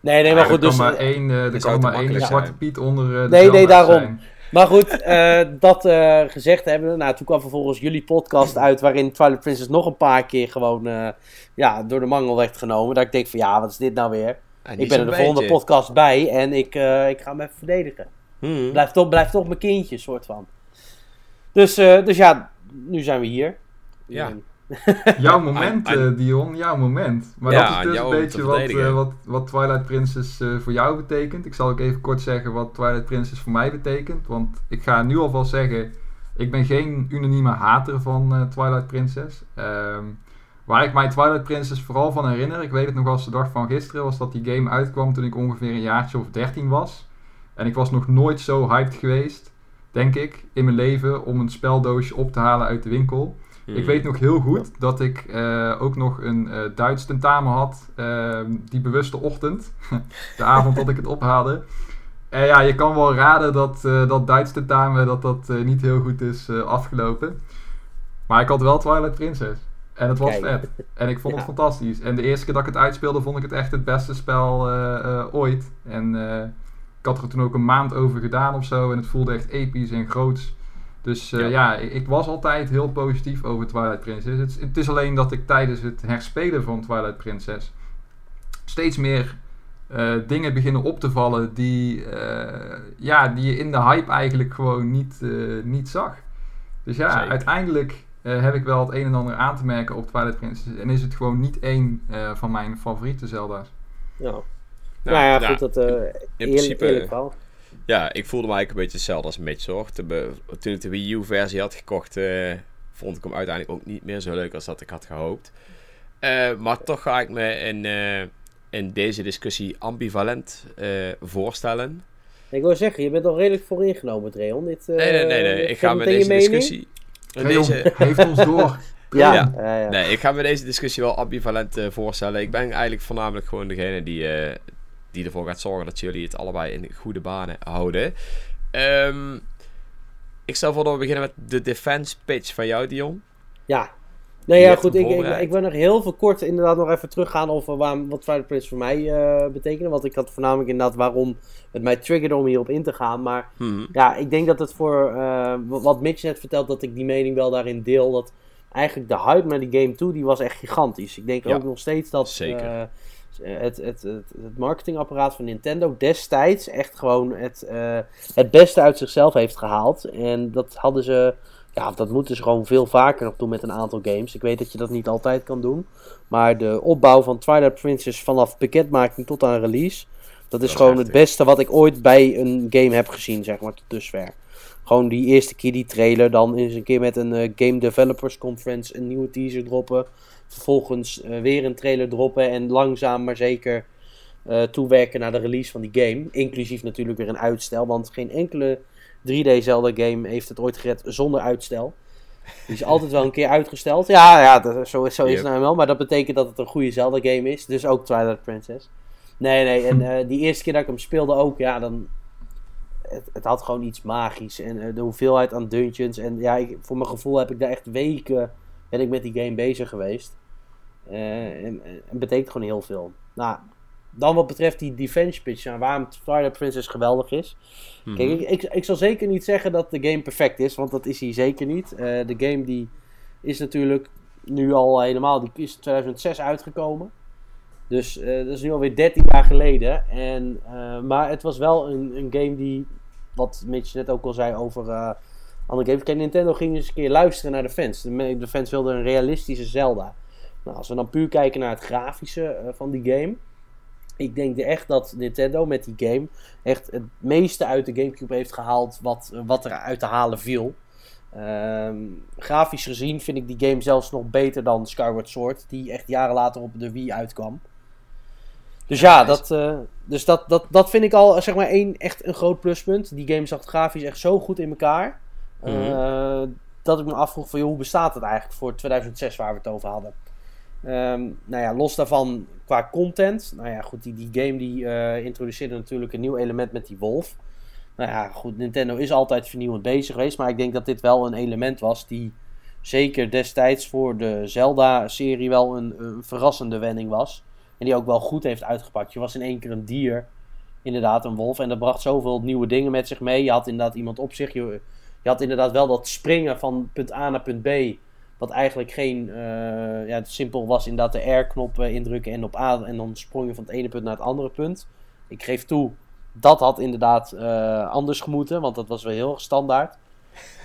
Nee, nee, maar Ja, goed, er dus... kan maar één, eh, er kan maar één zwarte piet onder eh, de Nee, nee, daarom. zijn. Maar goed, eh, dat eh, gezegd hebben. Nou, toen kwam vervolgens jullie podcast uit. waarin Twilight Princess nog een paar keer gewoon. eh, ja, door de mangel werd genomen. Dat ik denk van ja, wat is dit nou weer? Niet ik ben er de volgende beetje. podcast bij en ik, eh, ik ga hem even verdedigen. Hmm. Blijf toch, blijf toch mijn kindje, soort van. Dus, eh, dus ja, nu zijn we hier. Ja. Jouw moment, Aan- aan- eh, Dion, jouw moment. Maar Ja, dat is dus een beetje wat, eh, wat, wat Twilight Princess eh, voor jou betekent. Ik zal ook even kort zeggen wat Twilight Princess voor mij betekent. Want ik ga nu alvast zeggen, ik ben geen unanieme hater van eh, Twilight Princess. Ehm, waar ik mij Twilight Princess vooral van herinner, ik weet het nog als de dag van gisteren, was dat die game uitkwam toen ik ongeveer een jaartje of 13 was. En ik was nog nooit zo hyped geweest, denk ik, in mijn leven om een speldoosje op te halen uit de winkel. Hmm. Ik weet nog heel goed dat ik eh, ook nog een eh, Duits tentamen had. ehm, die bewuste ochtend. de avond dat ik het ophaalde. En ja, je kan wel raden dat eh, dat Duits tentamen dat dat, niet heel goed is afgelopen. Maar ik had wel Twilight Princess. En het was Kijk. vet. En ik vond het fantastisch. En de eerste keer dat ik het uitspeelde, vond ik het echt het beste spel eh, eh, ooit. En eh, ik had er toen ook een maand over gedaan of zo. En het voelde echt episch en groots. Dus Ja. ja, ik, ik was altijd heel positief over Twilight Princess. Het, is- het is alleen dat ik tijdens het herspelen van Twilight Princess steeds meer dingen beginnen op te vallen die, ja, die je in de hype eigenlijk gewoon niet, niet zag. Dus ja, Zeker. uiteindelijk eh, heb ik wel het een en ander aan te merken op Twilight Princess. En is het gewoon niet één eh, van mijn favoriete Zelda's. Ja. Nou, ja, goed, dat uh, in eerlijk, principe- eerlijk. Ja, ik voelde me eigenlijk een beetje hetzelfde als Mitch hoor. Toen, ik de Wii U versie had gekocht, eh, vond ik hem uiteindelijk ook niet meer zo leuk als dat ik had gehoopt. Eh, maar toch ga ik me in, eh, in deze discussie ambivalent eh, voorstellen. Ik wil zeggen, je bent al redelijk vooringenomen, Dreon. Dit, eh, Nee, nee, nee, Ik ga met deze discussie. Deze, heeft ons door. Ja, Ja. ja. ja. nee, ik ga me deze discussie wel ambivalent eh, voorstellen. Ik ben eigenlijk voornamelijk gewoon degene die, eh, die ervoor gaat zorgen dat jullie het allebei in goede banen houden. Ehm, ik stel voor dat we beginnen met de defense pitch van jou, Dion. Ja. Nee, Je ja, goed. Ik, ik, wil nog heel veel kort inderdaad nog even teruggaan over wat Twilight Prince voor mij eh betekende. Want ik had voornamelijk inderdaad waarom het mij triggerde om hierop in te gaan. Maar Mhm. ja, ik denk dat het voor eh, wat- Mitch net vertelt, dat ik die mening wel daarin deel. Dat eigenlijk de hype naar die game toe, die was echt gigantisch. Ik denk Ja, ook nog steeds dat zeker. eh, het, het, het, het marketingapparaat van Nintendo destijds echt gewoon het, het beste uit zichzelf heeft gehaald. En dat hadden ze, ja, dat moeten ze gewoon veel vaker nog doen met een aantal games. Ik weet dat je dat niet altijd kan doen. Maar de opbouw van Twilight Princess vanaf bekendmaking tot aan release. Dat is gewoon het beste wat ik ooit bij een game heb gezien, zeg maar, tot dusver. Gewoon die eerste keer die trailer, dan eens een keer met een eh, Game Developers Conference een nieuwe teaser droppen. Vervolgens eh, weer een trailer droppen en langzaam maar zeker eh, toewerken naar de release van die game. Inclusief natuurlijk weer een uitstel, want geen enkele 3D Zelda game heeft het ooit gered zonder uitstel. Die is altijd wel een keer uitgesteld. Ja, ja dat, zo, is- zo is Yep. het nou wel. Maar dat betekent dat het een goede Zelda game is. Dus ook Twilight Princess. Nee, nee. En eh, die eerste keer dat ik hem speelde ook, ja, dan... Het, het had gewoon iets magisch. En eh, de hoeveelheid aan dungeons. En ja, ik, voor mijn gevoel heb ik daar echt weken... Ben ik met die game bezig geweest. Eh, en, en het betekent gewoon heel veel. Nou, dan wat betreft die defense pitch. Nou, waarom Twilight Princess geweldig is. Mhm. Kijk, ik, ik, ik zal zeker niet zeggen dat de game perfect is, want dat is hij zeker niet. Eh, de game die is natuurlijk nu al helemaal, die is in 2006 uitgekomen. Dus eh, dat is nu alweer 13 jaar geleden. En, eh, maar het was wel een, een game die, wat Mitch net ook al zei over andere games. Kijk, Nintendo ging eens een keer luisteren naar de fans. De, de fans wilden een realistische Zelda. Nou, als we dan puur kijken naar het grafische van die game. Ik denk echt dat Nintendo met die game echt het meeste uit de Gamecube heeft gehaald wat, wat er uit te halen viel. Ehm, grafisch gezien vind ik die game zelfs nog beter dan Skyward Sword, die echt jaren later op de Wii uitkwam. Dus ja, dat, eh, dus dat, dat, dat vind ik al zeg maar één echt een groot pluspunt. Die game zat grafisch echt zo goed in elkaar. eh, Mhm. dat ik me afvroeg van joh, hoe bestaat het eigenlijk voor 2006 waar we het over hadden. Ehm, nou ja, los daarvan qua content. Nou ja, goed, die, die game die eh, introduceerde natuurlijk een nieuw element met die wolf. Nou ja, goed, Nintendo is altijd vernieuwend bezig geweest. Maar ik denk dat dit wel een element was die zeker destijds voor de Zelda-serie wel een, een verrassende wending was. En die ook wel goed heeft uitgepakt. Je was in één keer een dier, inderdaad een wolf. En dat bracht zoveel nieuwe dingen met zich mee. Je had inderdaad iemand op zich. Je, je had inderdaad wel dat springen van punt A naar punt B. Wat eigenlijk geen, eh, ja, het simpel was inderdaad de R-knop indrukken en op A en dan sprong je van het ene punt naar het andere punt. Ik geef toe, dat had inderdaad eh, anders gemoeten, want dat was wel heel standaard.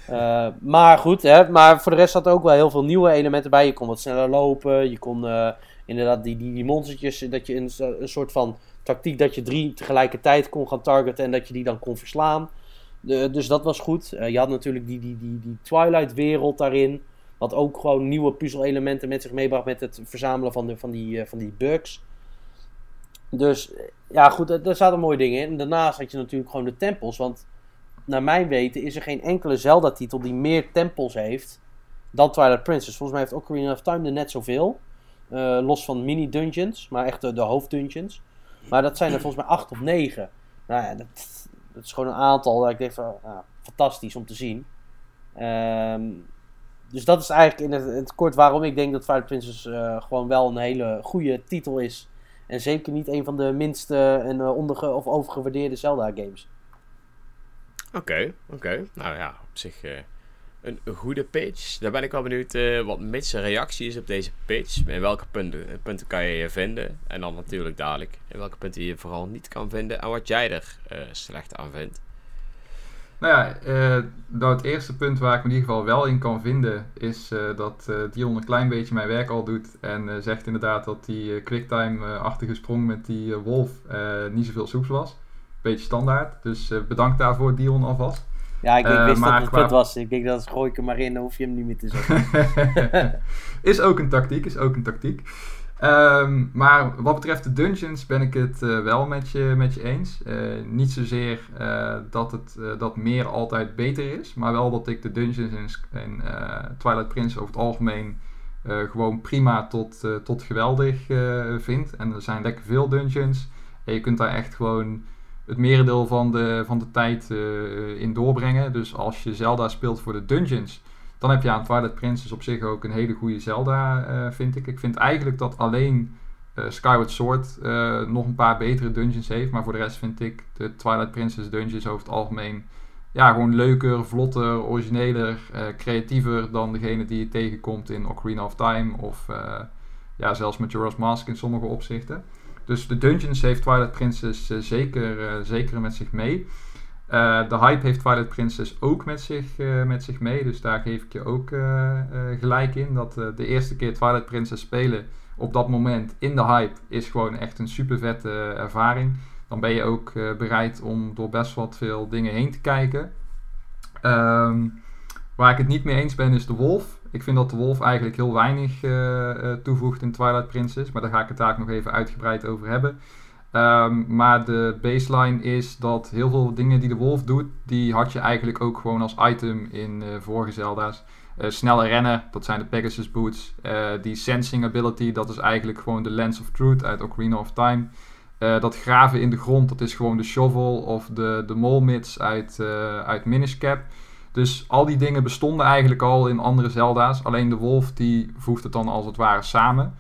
Eh, maar goed, hè, maar voor de rest zat ook wel heel veel nieuwe elementen bij. Je kon wat sneller lopen, je kon inderdaad die, die, die monstertjes, dat je een, een soort van tactiek dat je drie tegelijkertijd kon gaan targeten en dat je die dan kon verslaan. Dus dat was goed. Je had natuurlijk die, die, die, die Twilight-wereld daarin. Wat ook gewoon nieuwe puzzel-elementen met zich meebracht met het verzamelen van, de, van, die, eh, van die bugs. Dus eh, ja, goed, er zaten mooie dingen in. Daarnaast had je natuurlijk gewoon de tempels. Want naar mijn weten is er geen enkele Zelda-titel die meer tempels heeft dan Twilight Princess. Volgens mij heeft Ocarina of Time er net zoveel. Eh, los van mini-dungeons, maar echt de, hoofddungeons. Maar dat zijn er volgens mij acht of negen. Nou ja, dat, is gewoon een aantal dat ik denk van, fantastisch om te zien. Ehm, dus dat is eigenlijk in het, kort waarom ik denk dat Twilight Princess eh, gewoon wel een hele goede titel is. En zeker niet een van de minste en uh, of overgewaardeerde Zelda games. Oké, oké. Nou ja, op zich uh, een, goede pitch. Daar ben ik wel benieuwd wat Mitch's reactie is op deze pitch. In welke punten, punten kan je je vinden. En dan natuurlijk dadelijk in welke punten je vooral niet kan vinden. En wat jij er slecht aan vindt. Nou ja, uh, nou het eerste punt waar ik me in ieder geval wel in kan vinden is uh, dat uh, Dion een klein beetje mijn werk al doet. En zegt inderdaad dat die quicktime-achtige sprong met die wolf niet zoveel soeps was. Beetje standaard. Dus bedankt daarvoor Dion alvast. Ja, ik, ik wist dat het qua... was. Ik denk dat gooi ik hem maar in, dan hoef je hem niet meer te zeggen. is ook een tactiek, is ook een tactiek. Um, maar wat betreft de dungeons ben ik het uh, wel met je, met je eens. Uh, niet zozeer uh, dat, het, dat meer altijd beter is, maar wel dat ik de dungeons in Twilight Prince over het algemeen gewoon prima tot, tot geweldig vind. En er zijn lekker veel dungeons. En je kunt daar echt gewoon het merendeel van de, van de tijd in doorbrengen. Dus als je Zelda speelt voor de dungeons, dan heb je aan Twilight Princess op zich ook een hele goede Zelda, uh, vind ik. Ik vind eigenlijk dat alleen uh, Skyward Sword uh, nog een paar betere dungeons heeft. Maar voor de rest vind ik de Twilight Princess dungeons over het algemeen ja, gewoon leuker, vlotter, origineler, creatiever dan degene die je tegenkomt in Ocarina of Time. Of ja, zelfs Majora's Mask in sommige opzichten. Dus de dungeons heeft Twilight Princess zeker, zeker met zich mee. Uh, de hype heeft Twilight Princess ook met zich, uh, met zich mee. Dus daar geef ik je ook uh, gelijk in. Dat de eerste keer Twilight Princess spelen op dat moment in de hype is gewoon echt een super vette ervaring. Dan ben je ook bereid om door best wat veel dingen heen te kijken. Um, waar ik het niet mee eens ben is de Wolf. Ik vind dat de Wolf eigenlijk heel weinig toevoegt in Twilight Princess. Maar daar ga ik het daar nog even uitgebreid over hebben. Um, maar de baseline is dat heel veel dingen die de wolf doet, die had je eigenlijk ook gewoon als item in uh, vorige Zelda's. Uh, snelle rennen, dat zijn de Pegasus Boots. Uh, die sensing ability, dat is eigenlijk gewoon de Lens of Truth uit Ocarina of Time. dat graven in de grond, dat is gewoon de shovel of de, de molmits uit, uit Minish Cap. Dus al die dingen bestonden eigenlijk al in andere Zelda's. Alleen de wolf die voegt het dan als het ware samen.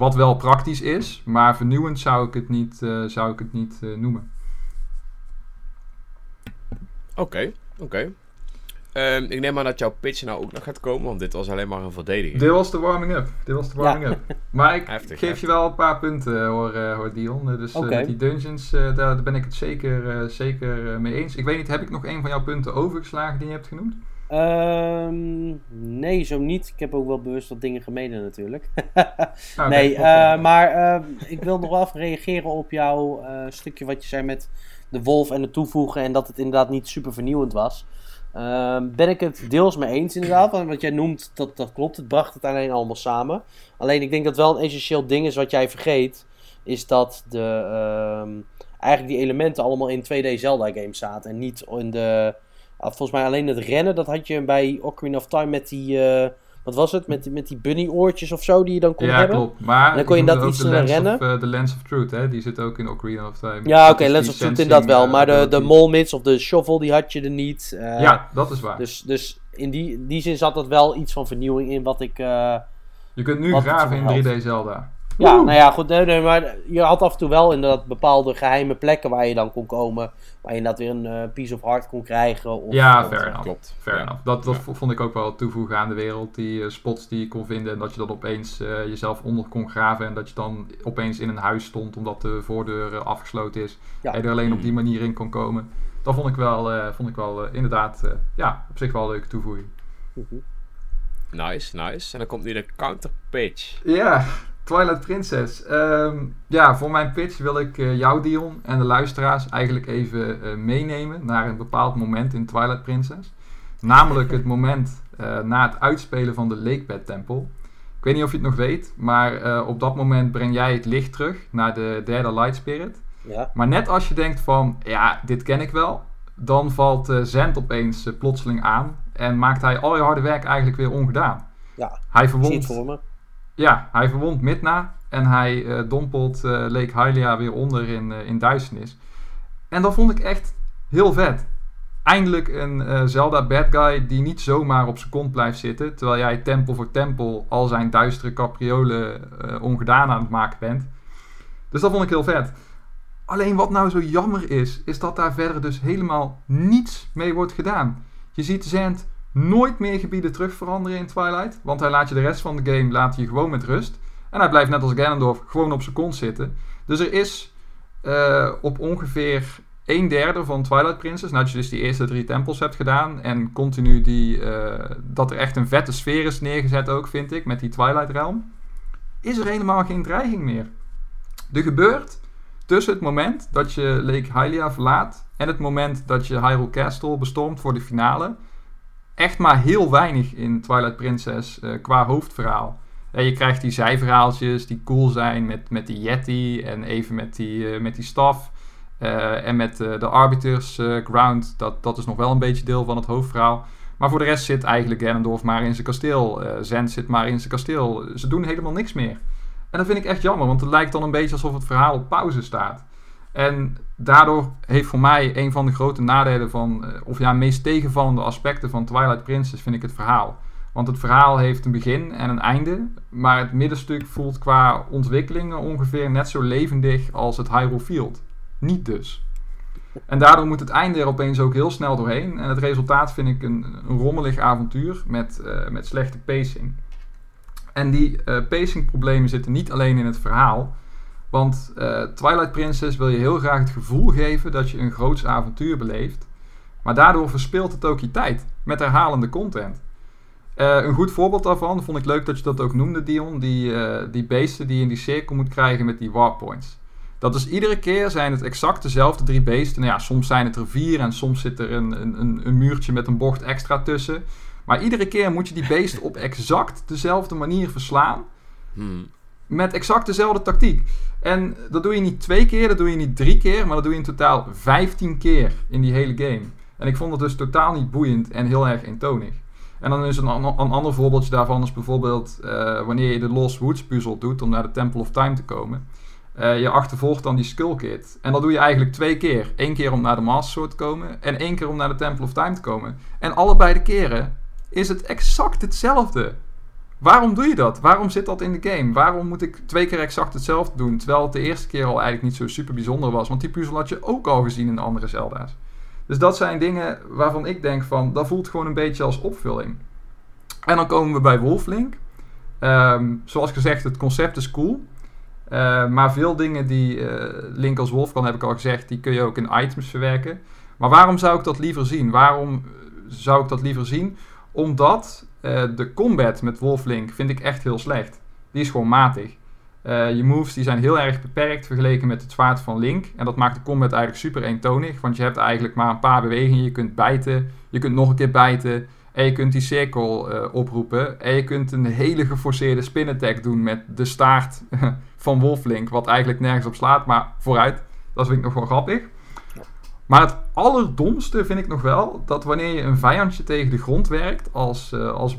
Wat wel praktisch is, maar vernieuwend zou ik het niet, uh, zou ik het niet uh, noemen. Oké, okay, oké. Okay. Um, ik neem aan dat jouw pitch nou ook nog gaat komen, want dit was alleen maar een verdediging. Dit was de warming-up. Dit was de warming-up. Ja. Maar ik heftig, geef heftig. je wel een paar punten, hoor, uh, hoor Dion. Dus okay. met die dungeons, daar, daar, ben ik het zeker, zeker mee eens. Ik weet niet, heb ik nog een van jouw punten overgeslagen die je hebt genoemd? Um, nee, zo niet. Ik heb ook wel bewust wat dingen gemeden natuurlijk. okay, nee, uh, maar uh, ik wil nog wel even reageren op jouw uh, stukje wat je zei met de wolf en het toevoegen en dat het inderdaad niet super vernieuwend was. Ehm, ben ik het deels mee eens inderdaad, want wat jij noemt, dat, dat klopt. Het bracht het alleen allemaal samen. Alleen ik denk dat wel een essentieel ding is wat jij vergeet, is dat de, ehm, eigenlijk die elementen allemaal in 2D Zelda games zaten en niet in de Ah, volgens mij alleen het rennen, dat had je bij Ocarina of Time met die... Uh, wat was het? Met, met die bunny oortjes of zo die je dan kon ja, hebben? Ja, klopt. Maar dan kon je dat iets sneller rennen. De uh, Lens of Truth, hè? Die zit ook in Ocarina of Time. Ja, oké, okay, Lens of Truth inderdaad wel. Maar de, de molmits of de shovel, die had je er niet. Uh, ja, dat is waar. Dus, dus in die, die zin zat dat wel iets van vernieuwing in wat ik... Je kunt nu graven in 3D Zelda. Ja, nou ja, goed. Nee, nee, maar je had af en toe wel inderdaad bepaalde geheime plekken waar je dan kon komen. Waar je inderdaad weer een uh, piece of heart kon krijgen. Of, ja, fair enough. Klopt. Fair ja. enough. Dat, dat vond ik ook wel toevoegen aan de wereld. Die uh, spots die je kon vinden. En dat je dan opeens uh, jezelf onder kon graven. En dat je dan opeens in een huis stond omdat de voordeur afgesloten is. Ja. En je er alleen op die manier in kon komen. Dat vond ik wel, vond ik wel inderdaad ja, op zich wel een leuke toevoeging. Nice, nice. En dan komt nu de counter pitch. Ja, Twilight Princess. Um, ja, voor mijn pitch wil ik uh, jou, Dion, en de luisteraars eigenlijk even uh, meenemen naar een bepaald moment in Twilight Princess. Namelijk het moment uh, na het uitspelen van de Lakebed Tempel. Ik weet niet of je het nog weet, maar op dat moment breng jij het licht terug naar de derde Light Spirit. Ja. Maar net als je denkt van, ja, dit ken ik wel, dan valt Zend opeens plotseling aan en maakt hij al je harde werk eigenlijk weer ongedaan. Ja, hij verwondt ja, hij verwondt Midna en hij uh, dompelt uh, Lake Hylia weer onder in, uh, in duisternis. En dat vond ik echt heel vet. Eindelijk een Zelda bad guy die niet zomaar op zijn kont blijft zitten. Terwijl jij tempel voor tempel al zijn duistere capriolen ongedaan aan het maken bent. Dus dat vond ik heel vet. Alleen wat nou zo jammer is, is dat daar verder dus helemaal niets mee wordt gedaan. Je ziet Zend nooit meer gebieden terug veranderen in Twilight. Want hij laat je de rest van de game laat je gewoon met rust. En hij blijft net als Ganondorf gewoon op zijn kont zitten. Dus er is uh, op ongeveer een derde van Twilight Princess, nadat je dus die eerste drie tempels hebt gedaan en continu die, eh, dat er echt een vette sfeer is neergezet ook, vind ik, met die Twilight Realm, is er helemaal geen dreiging meer. Er gebeurt tussen het moment dat je Lake Hylia verlaat en het moment dat je Hyrule Castle bestormt voor de finale, echt maar heel weinig in Twilight Princess uh, qua hoofdverhaal. Je krijgt die zijverhaaltjes die cool zijn met, met die Yeti en even met die, uh, met die staf. Uh, en met de Arbiters Ground, dat, dat is nog wel een beetje deel van het hoofdverhaal. Maar voor de rest zit eigenlijk Ganondorf maar in zijn kasteel. Zend zit maar in zijn kasteel. Ze doen helemaal niks meer. En dat vind ik echt jammer, want het lijkt dan een beetje alsof het verhaal op pauze staat. En daardoor heeft voor mij een van de grote nadelen van, of ja, meest tegenvallende aspecten van Twilight Princess, vind ik het verhaal. Want het verhaal heeft een begin en een einde, maar het middenstuk voelt qua ontwikkelingen ongeveer net zo levendig als het Hyrule Field. Niet dus. En daardoor moet het einde er opeens ook heel snel doorheen. En het resultaat vind ik een, een rommelig avontuur met, uh, met slechte pacing. En die uh, pacingproblemen zitten niet alleen in het verhaal. Want uh, Twilight Princess wil je heel graag het gevoel geven dat je een groots avontuur beleeft. Maar daardoor verspeelt het ook je tijd met herhalende content. Uh, een goed voorbeeld daarvan, vond ik leuk dat je dat ook noemde, Dion. Die, uh, die beesten die je in die cirkel moet krijgen met die warpoints. Dat is iedere keer zijn het exact dezelfde drie beesten. Nou ja, soms zijn het er vier en soms zit er een, een, een muurtje met een bocht extra tussen. Maar iedere keer moet je die beesten op exact dezelfde manier verslaan. Hmm. Met exact dezelfde tactiek. En dat doe je niet twee keer, dat doe je niet drie keer, maar dat doe je in totaal vijftien keer in die hele game. En ik vond het dus totaal niet boeiend en heel erg eentonig. En dan is een, een ander voorbeeldje daarvan is bijvoorbeeld uh, wanneer je de Lost Woods puzzel doet om naar de Temple of Time te komen. Uh, je achtervolgt dan die Skull Kid. En dat doe je eigenlijk twee keer. Eén keer om naar de Master Sword te komen en één keer om naar de Temple of Time te komen. En allebei de keren is het exact hetzelfde. Waarom doe je dat? Waarom zit dat in de game? Waarom moet ik twee keer exact hetzelfde doen, terwijl het de eerste keer al eigenlijk niet zo super bijzonder was? Want die puzzel had je ook al gezien in de andere Zelda's. Dus dat zijn dingen waarvan ik denk van, dat voelt gewoon een beetje als opvulling. En dan komen we bij Wolflink. Um, zoals gezegd, het concept is cool. Uh, maar veel dingen die uh, Link als wolf kan, heb ik al gezegd, die kun je ook in items verwerken. Maar waarom zou ik dat liever zien? Waarom zou ik dat liever zien? Omdat uh, de combat met Wolflink vind ik echt heel slecht. Die is gewoon matig. Uh, je moves die zijn heel erg beperkt vergeleken met het zwaard van Link. En dat maakt de combat eigenlijk super eentonig. Want je hebt eigenlijk maar een paar bewegingen. Je kunt bijten, je kunt nog een keer bijten. En je kunt die cirkel uh, oproepen. En je kunt een hele geforceerde spin attack doen met de staart van Wolflink. Wat eigenlijk nergens op slaat, maar vooruit. Dat vind ik nog wel grappig. Maar het allerdomste vind ik nog wel dat wanneer je een vijandje tegen de grond werkt als, uh, als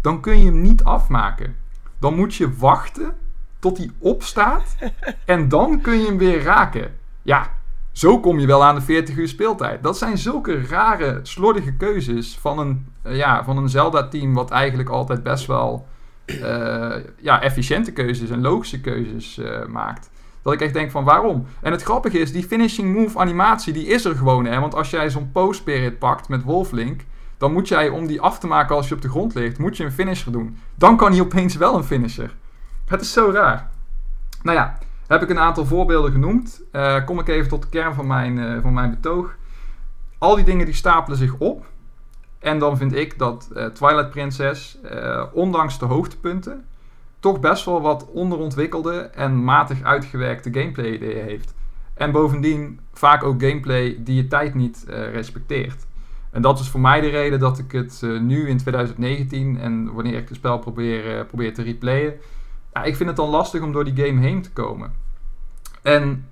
dan kun je hem niet afmaken. Dan moet je wachten tot hij opstaat en dan kun je hem weer raken. Ja, zo kom je wel aan de 40 uur speeltijd. Dat zijn zulke rare, slordige keuzes van een, uh, ja, van een Zelda-team wat eigenlijk altijd best wel uh, ja, efficiënte keuzes en logische keuzes maakt. Dat ik echt denk van waarom? En het grappige is, die finishing move animatie, die is er gewoon. Hè? Want als jij zo'n post spirit pakt met Wolflink, dan moet jij om die af te maken als je op de grond ligt, moet je een finisher doen. Dan kan hij opeens wel een finisher. Het is zo raar. Nou ja, heb ik een aantal voorbeelden genoemd. Uh, kom ik even tot de kern van mijn, uh, van mijn betoog. Al die dingen die stapelen zich op. En dan vind ik dat uh, Twilight Princess, ondanks de hoogtepunten, toch best wel wat onderontwikkelde en matig uitgewerkte gameplay ideeën heeft. En bovendien vaak ook gameplay die je tijd niet uh, respecteert. En dat is voor mij de reden dat ik het uh, nu in 2019 en wanneer ik het spel probeer, uh, probeer te replayen, ja, ik vind het dan lastig om door die game heen te komen. En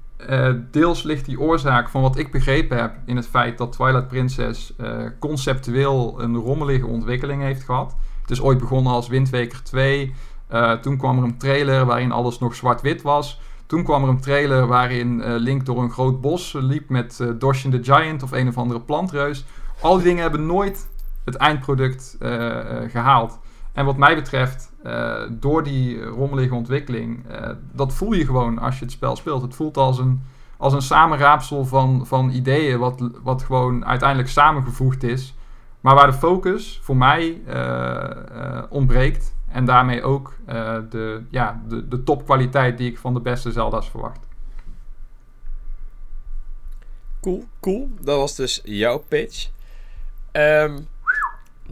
deels ligt die oorzaak van wat ik begrepen heb in het feit dat Twilight Princess conceptueel een rommelige ontwikkeling heeft gehad. Het is ooit begonnen als Wind Waker 2. Uh, toen kwam er een trailer waarin alles nog zwart-wit was. Toen kwam er een trailer waarin uh, Link door een groot bos liep met uh, Doshin the Giant of een of andere plantreus. Al die dingen hebben nooit het eindproduct gehaald. En wat mij betreft, door die rommelige ontwikkeling, dat voel je gewoon als je het spel speelt. Het voelt als een, als een samenraapsel van, van ideeën, wat, wat gewoon uiteindelijk samengevoegd is. Maar waar de focus voor mij ontbreekt. En daarmee ook uh, de, ja, de, de topkwaliteit die ik van de beste Zelda's verwacht. cool, cool. Dat was dus jouw pitch. Ehm,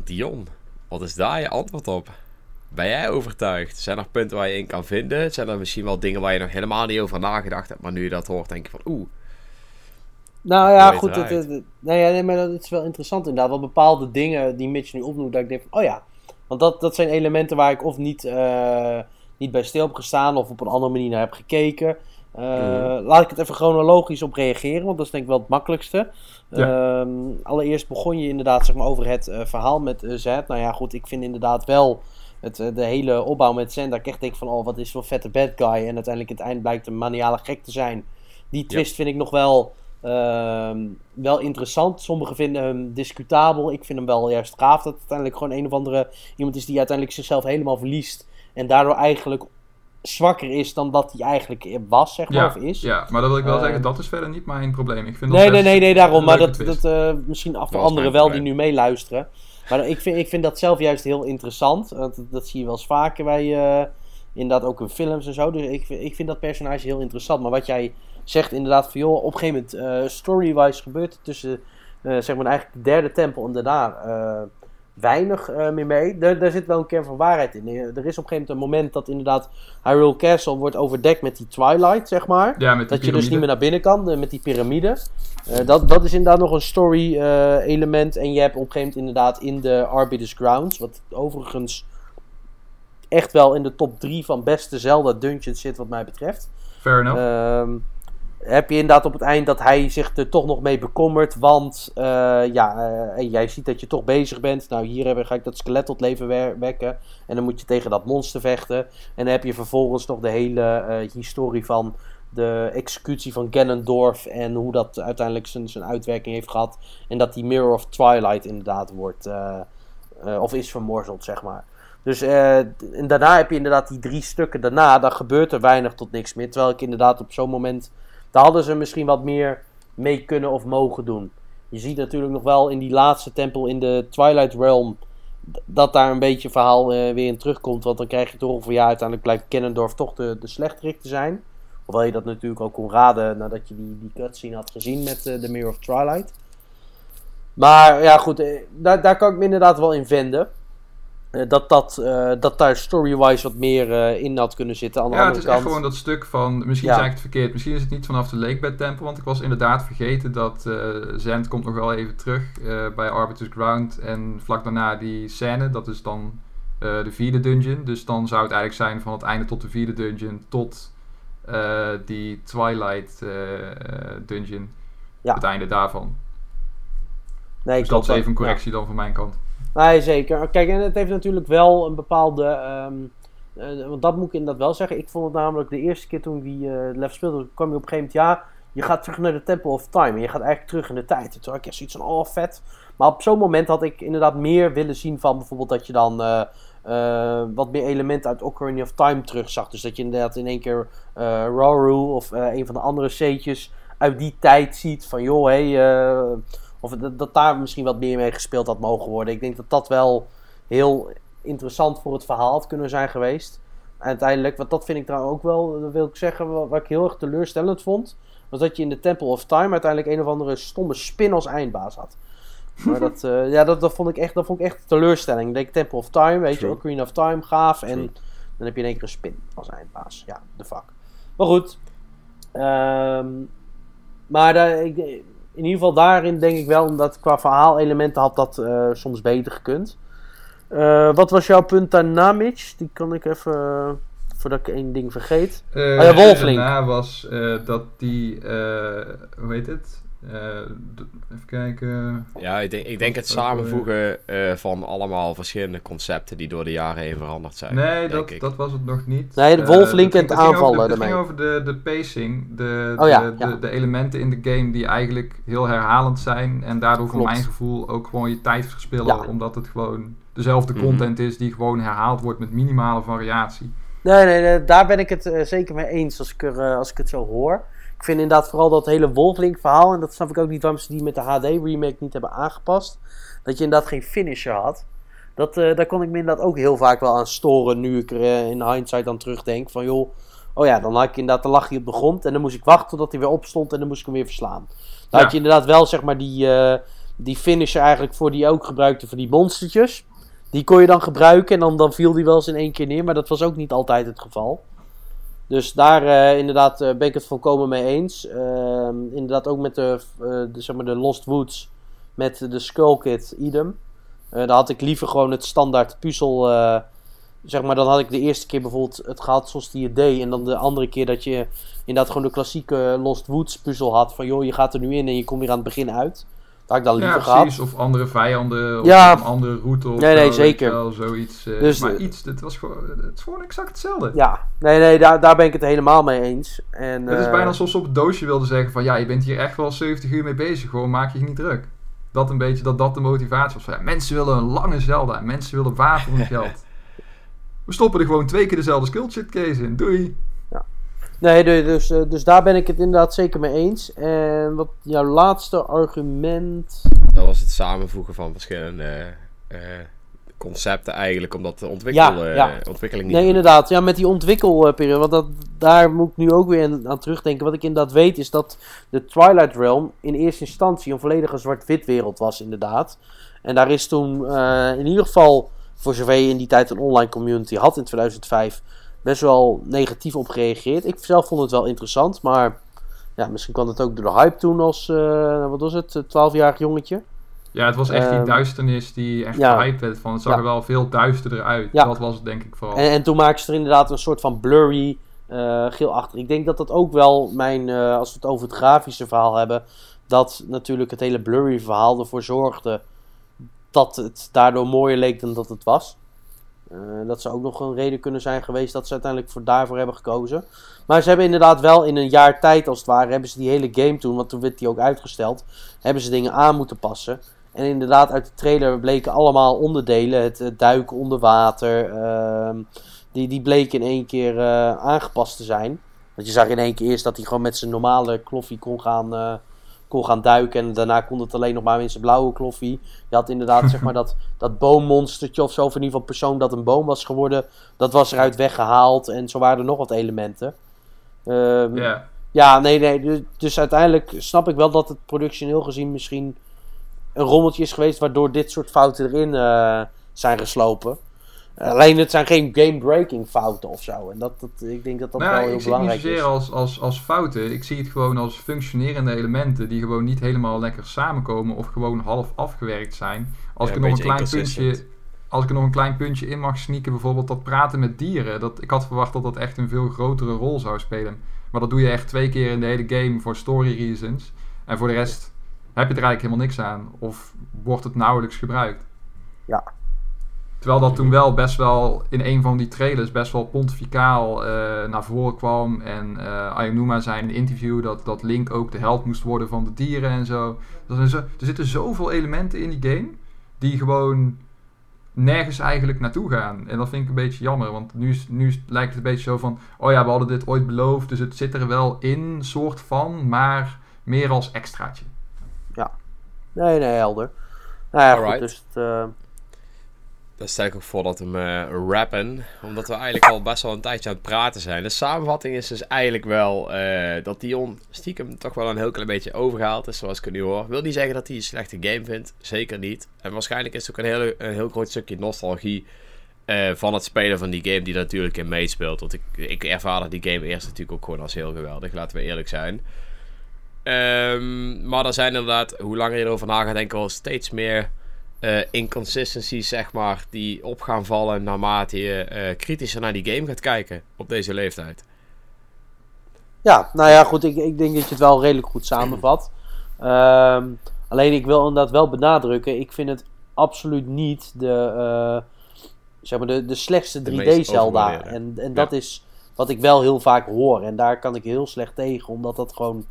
Dion, wat is daar je antwoord op? Ben jij overtuigd? Zijn er punten waar je in kan vinden? Zijn er misschien wel dingen waar je nog helemaal niet over nagedacht hebt, maar nu je dat hoort, denk je van oeh. Nou ja, goed. Het, het het- nou ja, nee, maar dat is wel interessant inderdaad. Wel bepaalde dingen die Mitch nu opnoemt, dat ik denk van, oh ja. Want dat, dat zijn elementen waar ik of niet, eh, niet bij stil heb gestaan of op een andere manier naar heb gekeken. Eh, Mhm. Laat ik het even chronologisch op reageren, want dat is denk ik wel het makkelijkste. Ja. Ehm, allereerst begon je inderdaad zeg maar, over het eh, verhaal met eh, Zed. Nou ja, goed, ik vind inderdaad wel het, de hele opbouw met Zed, dat ik echt denk van, oh, wat is voor vette bad guy. En uiteindelijk in het eind blijkt een maniale gek te zijn. Die twist vind ik nog wel, wel interessant. Sommigen vinden hem discutabel. Ik vind hem wel juist gaaf dat het uiteindelijk gewoon een of andere iemand is die uiteindelijk zichzelf helemaal verliest. En daardoor eigenlijk zwakker is dan dat hij eigenlijk was, zeg maar, Ja, of is. ja, maar dat wil ik wel Eh, zeggen, dat is verder niet mijn probleem. Ik vind dat Nee, nee, best nee, nee, daarom. Maar dat, twist. dat eh, misschien af voor anderen wel die nu meeluisteren. Maar ik vind, ik vind dat zelf juist heel interessant. Want dat, dat zie je wel eens vaker bij, eh, inderdaad ook in films en zo. Dus ik, vind- ik vind dat personage heel interessant. Maar wat jij zegt inderdaad van, joh, op een gegeven moment, eh, story-wise gebeurt er tussen, eh, zeg maar eigenlijk de derde tempel en daarna eh, weinig meer mee. Daar, daar zit wel een kern van waarheid in. Er is op een gegeven moment een moment dat inderdaad Hyrule Castle wordt overdekt met die Twilight, zeg maar. Ja, Dat je dus niet meer naar binnen kan met die piramide. Dat, dat is inderdaad nog een story element. En je hebt op een gegeven moment inderdaad in de Arbiter's Grounds. Wat overigens echt wel in de top 3 van beste Zelda dungeons zit wat mij betreft. Fair enough. Ehm, heb je inderdaad op het eind dat hij zich er toch nog mee bekommert. Want eh, ja, eh, jij ziet dat je toch bezig bent. Nou, hier heb- ga ik dat skelet tot leven wekken. En dan moet je tegen dat monster vechten. En dan heb je vervolgens nog de hele eh, historie van de executie van Ganondorf. En hoe dat uiteindelijk zijn, zijn uitwerking heeft gehad. En dat die Mirror of Twilight inderdaad wordt. of is vermorzeld, zeg maar. Dus en daarna heb je inderdaad die drie stukken daarna. Dan gebeurt er weinig tot niks meer. Terwijl ik inderdaad op zo'n moment. Daar hadden ze misschien wat meer mee kunnen of mogen doen. Je ziet natuurlijk nog wel in die laatste tempel in de Twilight Realm. Dat daar een beetje verhaal eh, weer in terugkomt. Want dan krijg je toch van ja, uiteindelijk blijkt Ganondorf toch de, de slechterik te zijn. Hoewel je dat natuurlijk ook kon raden nadat je die, die cutscene had gezien met eh, de Mirror of Twilight. Maar ja, goed, eh, daar, daar kan ik me inderdaad wel in vinden. Eh, dat, dat, eh, dat daar story-wise wat meer eh, in had kunnen zitten. Aan de Ja, het is echt gewoon dat stuk van. Misschien Ja. zeg ik het verkeerd. Misschien is het niet vanaf de Lakebed Tempel. Want ik was inderdaad vergeten dat eh Zend komt nog wel even terug bij Arbiter's Ground. En vlak daarna die scène. Dat is dan de vierde dungeon. Dus dan zou het eigenlijk zijn van het einde tot de vierde dungeon. Tot die Twilight dungeon. Ja. Het einde daarvan. nee, Dus dat is even een ja. correctie dan van mijn kant. Nee, zeker. Kijk, en het heeft natuurlijk wel een bepaalde. ehm, eh, want dat moet ik inderdaad wel zeggen. Ik vond het namelijk de eerste keer toen die eh level speelde, kwam je op een gegeven moment, ja, je gaat terug naar de Temple of Time. En je gaat eigenlijk terug in de tijd. En toen had ik echt zoiets van, oh vet. Maar op zo'n moment had ik inderdaad meer willen zien van bijvoorbeeld dat je dan eh, wat meer elementen uit Ocarina of Time terugzag. Dus dat je inderdaad in één keer eh Rauru of een van de andere C'tjes uit die tijd ziet. Van joh, hé, hey, of dat, dat daar misschien wat meer mee gespeeld had mogen worden. Ik denk dat dat wel heel interessant voor het verhaal had kunnen zijn geweest. Uiteindelijk, want dat vind ik trouwens ook wel, dat wil ik zeggen, wat, wat ik heel erg teleurstellend vond. Was dat je in de Temple of Time uiteindelijk een of andere stomme spin als eindbaas had. Maar dat, eh, ja, dat, dat, vond ik echt, dat vond ik echt teleurstelling. Ik denk Temple of Time, weet True. je, Ocarina of Time, gaaf. En dan heb je in één keer een spin als eindbaas. Ja, de fuck. Maar goed. Ehm, maar daar, ik, in ieder geval daarin denk ik wel, omdat qua verhaalelementen had dat eh, soms beter gekund. Eh, wat was jouw punt daarna, Mitch? Die kan ik even, eh, voordat ik één ding vergeet. Oh ja, Wolflink. Daarna was dat die, hoe heet het? Eh, even kijken. Ja, ik denk, ik denk het samenvoegen eh, van allemaal verschillende concepten die door de jaren heen veranderd zijn. Nee, dat, ik. dat was het nog niet. Nee, de Eh, Wolflink het en het ging- ging over aanvallen de- Het ging over de, de pacing, de, Oh ja, de, ja. De, de elementen in de game die eigenlijk heel herhalend zijn. En daardoor voor mijn gevoel ook gewoon je tijd verspillen. Ja. Omdat het gewoon dezelfde Mhm. content is die gewoon herhaald wordt met minimale variatie. Nee, nee, nee, daar ben ik het zeker mee eens als ik, er, als ik het zo hoor. Ik vind inderdaad vooral dat hele Wolflink verhaal, en dat snap ik ook niet waarom ze die met de HD remake niet hebben aangepast. Dat je inderdaad geen finisher had. Dat, eh, daar kon ik me inderdaad ook heel vaak wel aan storen nu ik er eh, in hindsight aan terugdenk. Van joh, Oh ja, dan, had ik inderdaad, dan lag hij op de grond en dan moest ik wachten totdat hij weer opstond en dan moest ik hem weer verslaan. Dan had je inderdaad wel zeg maar die, eh, die finisher eigenlijk voor die ook gebruikte voor die monstertjes. Die kon je dan gebruiken en dan, dan viel die wel eens in één keer neer, maar dat was ook niet altijd het geval. Dus daar eh, inderdaad eh, ben ik het volkomen mee eens. Ehm, inderdaad ook met de, eh, de, zeg maar de Lost Woods met de Skull Kit idem. Daar had ik liever gewoon het standaard puzzel. zeg maar, dan had ik de eerste keer bijvoorbeeld het gehad zoals die het deed. En dan de andere keer dat je inderdaad gewoon de klassieke Lost Woods puzzel had. Van joh, je gaat er nu in en je komt weer aan het begin uit. Dat ik dan Ja, liever gehad. precies. Of andere vijanden, of Ja. een andere route. Of Nee, nee, zeker. Wel, zoiets. eh, Dus, maar eh, iets, het, was gewoon, het is gewoon exact hetzelfde. Ja, nee, nee, daar, daar ben ik het helemaal mee eens. En, Het is eh, bijna alsof ze op het doosje wilden zeggen van ja, je bent hier echt wel 70 uur mee bezig, gewoon maak je je niet druk. Dat een beetje, dat dat de motivatie was. Van, ja, mensen willen een lange Zelda, mensen willen voor hun geld. We stoppen er gewoon twee keer dezelfde skill case in, doei. Nee, dus, eh, dus daar ben ik het inderdaad zeker mee eens. En wat jouw laatste argument. Dat was het samenvoegen van verschillende eh, concepten eigenlijk, omdat de ontwikkel, Ja, eh, ja. ontwikkeling niet Nee, inderdaad. Ja, met die ontwikkelperiode. Want dat, daar moet ik nu ook weer aan- terugdenken. Wat ik inderdaad weet is dat de Twilight Realm in eerste instantie een volledige zwart-wit wereld was, inderdaad. En daar is toen eh, in ieder geval, voor zover je in die tijd een online community had in 2005, best wel negatief op gereageerd. Ik zelf vond het wel interessant, maar ja, misschien kwam het ook door de hype toen als, eh, wat was het, 12-jarig jongetje. Ja, het was echt die Ehm, duisternis die echt ja. gehyped werd van. Het zag Ja. er wel veel duisterder uit. Ja. Dat was het denk ik vooral. En, en toen maakten ze er inderdaad een soort van blurry eh geel achter. Ik denk dat dat ook wel mijn, eh, als we het over het grafische verhaal hebben, dat natuurlijk het hele blurry verhaal ervoor zorgde dat het daardoor mooier leek dan dat het was. Eh, dat zou ook nog een reden kunnen zijn geweest dat ze uiteindelijk voor daarvoor hebben gekozen. Maar ze hebben inderdaad wel in een jaar tijd, als het ware, hebben ze die hele game toen, want toen werd die ook uitgesteld, hebben ze dingen aan moeten passen. En inderdaad, uit de trailer bleken allemaal onderdelen. Het, duiken onder water. ehm, die, die bleken in één keer eh, aangepast te zijn. Want je zag in één keer eerst dat hij gewoon met zijn normale kloffie kon gaan, eh, kon gaan duiken. En daarna kon het alleen nog maar in zijn blauwe kloffie. Je had inderdaad zeg maar dat, dat boommonstertje of zo. Of in ieder geval persoon dat een boom was geworden. Dat was eruit weggehaald. En zo waren er nog wat elementen. Ehm, ja. ja, nee, nee. Dus, dus uiteindelijk snap ik wel dat het productioneel gezien misschien een rommeltje is geweest waardoor dit soort fouten erin eh, zijn geslopen. Alleen het zijn geen game-breaking fouten of zo. En dat, dat, ik denk dat dat nou, wel heel ik zie het niet belangrijk zozeer is. als, als, als fouten. Ik zie het gewoon als functionerende elementen die gewoon niet helemaal lekker samenkomen of gewoon half afgewerkt zijn. Als Ja, ik een er nog een klein puntje. Als ik er nog een klein puntje in mag sneaken, bijvoorbeeld dat praten met dieren. Dat, ik had verwacht dat dat echt een veel grotere rol zou spelen. Maar dat doe je echt twee keer in de hele game voor story reasons. En voor de rest heb je er eigenlijk helemaal niks aan. Of wordt het nauwelijks gebruikt. Ja. Terwijl dat toen wel best wel in een van die trailers best wel pontificaal eh, naar voren kwam. En eh Ayonuma zei in een interview dat, dat Link ook de held moest worden van de dieren en zo. Dat er, zo. er zitten zoveel elementen in die game die gewoon nergens eigenlijk naartoe gaan. En dat vind ik een beetje jammer, want nu, is- nu lijkt het een beetje zo van... Oh ja, we hadden dit ooit beloofd, dus het zit er wel in, soort van, maar meer als extraatje. Nee, nee, helder. Nou ja, goed, dus het, eh, Dan stel ik ook voor dat we hem eh, rappen. Omdat we eigenlijk al best wel een tijdje aan het praten zijn. De samenvatting is dus eigenlijk wel eh, dat Dion stiekem toch wel een heel klein beetje overgehaald is. Zoals ik nu hoor. Wil niet zeggen dat hij een slechte game vindt. Zeker niet. En waarschijnlijk is het ook een heel, groot stukje nostalgie eh, van het spelen van die game die natuurlijk in meespeelt. Want ik, ik ervaarde die game eerst natuurlijk ook gewoon als heel geweldig. Laten we eerlijk zijn. Ehm, maar er zijn inderdaad, hoe langer je erover na gaat denken, wel steeds meer eh, inconsistencies, zeg maar, die op gaan vallen naarmate je eh, kritischer naar die game gaat kijken op deze leeftijd. ja, nou ja, goed. Ik, ik denk dat je het wel redelijk goed samenvat. Ehm, alleen ik wil inderdaad wel benadrukken. Ik vind het absoluut niet de, eh, zeg maar de, de slechtste De meest 3D Zelda. overgewaardeerde. En, en dat is wat ik wel heel vaak hoor. En daar kan ik heel slecht tegen. Omdat dat gewoon